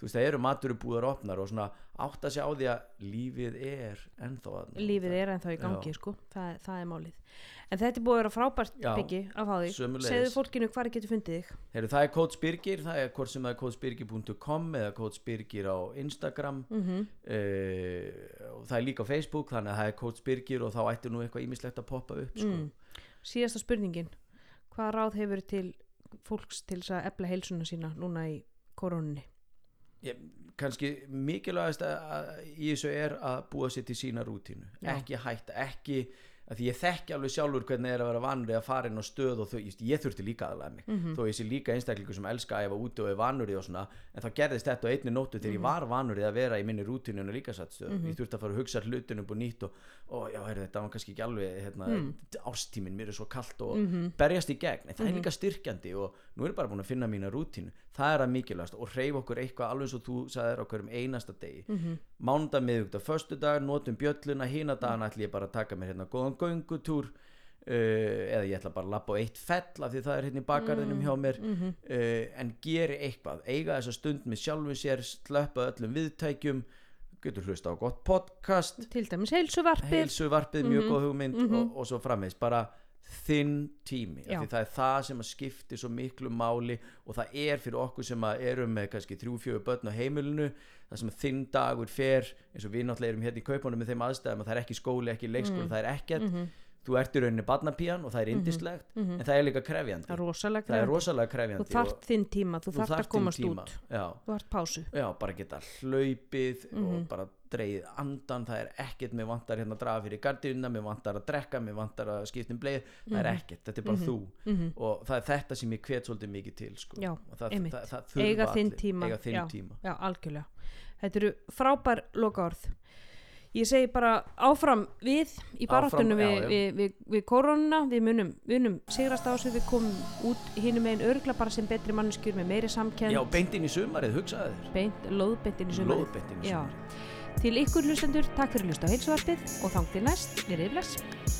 þú veist það eru maturubúðar opnar og svona átta sig á því að lífið er ennþá að
lífið er ennþá í gangi
Já.
sko, það, það er málið en þetta er búið að vera frábært
Já,
byggi að fá þig,
sömuleiðis.
segðu fólkinu hvar getur fundið þig
Heru, það er kótsbyrgir, það er hvort sem það er kótsbyrgir.com eða kótsbyrgir á Instagram
mm -hmm.
uh, og það er líka á Facebook þannig að það er kótsbyrgir og þá ætti nú eitthvað ímislegt að poppa upp sko.
Mm. síðasta spurningin hvað ráð hefur til fólks til þess að
ég, kannski mikilvægast í þessu er að búa sér til sína rútínu
Já.
ekki hætta, ekki því ég þekki alveg sjálfur hvernig er að vera vanur að fara inn á stöð og þau, ég, þurfti líka aðalega mig
Mhm.
þó ég sé líka einstaklingu sem elska að ég var úti og er vanur í og svona en þá gerðist þetta á einni nóttu þegar ég var vanur í að vera í minni rútínu og líka satt stöð ég þurfti að fara að hugsa hlutin upp og nýtt og, og já, heyrðu, þetta var kannski ekki alveg hérna,
Mm.
ástíminn, mér er svo kalt og
Mhm.
berjast í gegn, en það er líka styrkjandi og nú er ég bara búin að finna mína rútínu. Það er að mikilvægast. Og reyf okkur eitthvað alveg svo þú sagðir á hverjum einasta degi.
Mhm.
mándag, miðugdag, föstudag, notum bjölluna. Hína dagana ætla ég bara að taka mér hérna góðan göngutúr. Uh, eða ég ætla bara að lappa á eitt fell af því það er hérna í bakgarðinum hjá mér.
Mhm.
uh, en geri eitthvað. Eiga þessa stund með sjálfum sér slöppa öllum viðtækjum. Getur hlusta á gott podcast.
Til dæmis heilsuvarpið.
Heilsuvarpið, mjög
Mhm.
góð hugmynd
Mhm.
og, og svo frammeins, bara þinn tími, það er það sem að skipti svo miklu máli og það er fyrir okkur sem að erum með kannski þrjú, fjögur börn á heimilinu það sem þinn dagur fer eins og við náttúrulega erum hérna í kaupunum með þeim aðstæðum að það er ekki skóli, ekki leikskóli, það er ekkert.
Mhm.
Þú ert í rauninni barnapían og það er indislegt en það er líka krefjandi.
Það er rosalega
það er
krefjandi.
rosalega
þú
krefjandi
þarft
og
þinn tíma, þú, þarft að
þarft þinn
komast út.
já,
þú þarft pásu.
Já, bara geta hlaupið
Mhm.
og bara dreigið andan það er ekkert, mér vantar hérna að draga fyrir gardínuna, mér vantar að drekka, mér vantar að skipta um bleið, það er ekkert, þetta er bara þú.
Mhm.
og það er þetta sem ég hvet svolítið mikið til sko.
Já,
það, það, það
eiga þinn tíma,
eiga þinn tíma.
já, algjörlega. Þetta eru frábær lokaorð ég segi bara áfram við í baráttunum við, við, við, við koronuna við munum, við munum sigrast á þessu. Við komum út hinum megin örgla bara sem betri mannskjur með meiri samkend
já, beint inn í sumarið, hugsaði þér.
Beint, lóðbeint inn í sumarið.
Lóðbeint inn í sumarið.
Til ykkur hlustendur, takk fyrir að hlusta á heilsuvarpið og þangtil næst, verið bless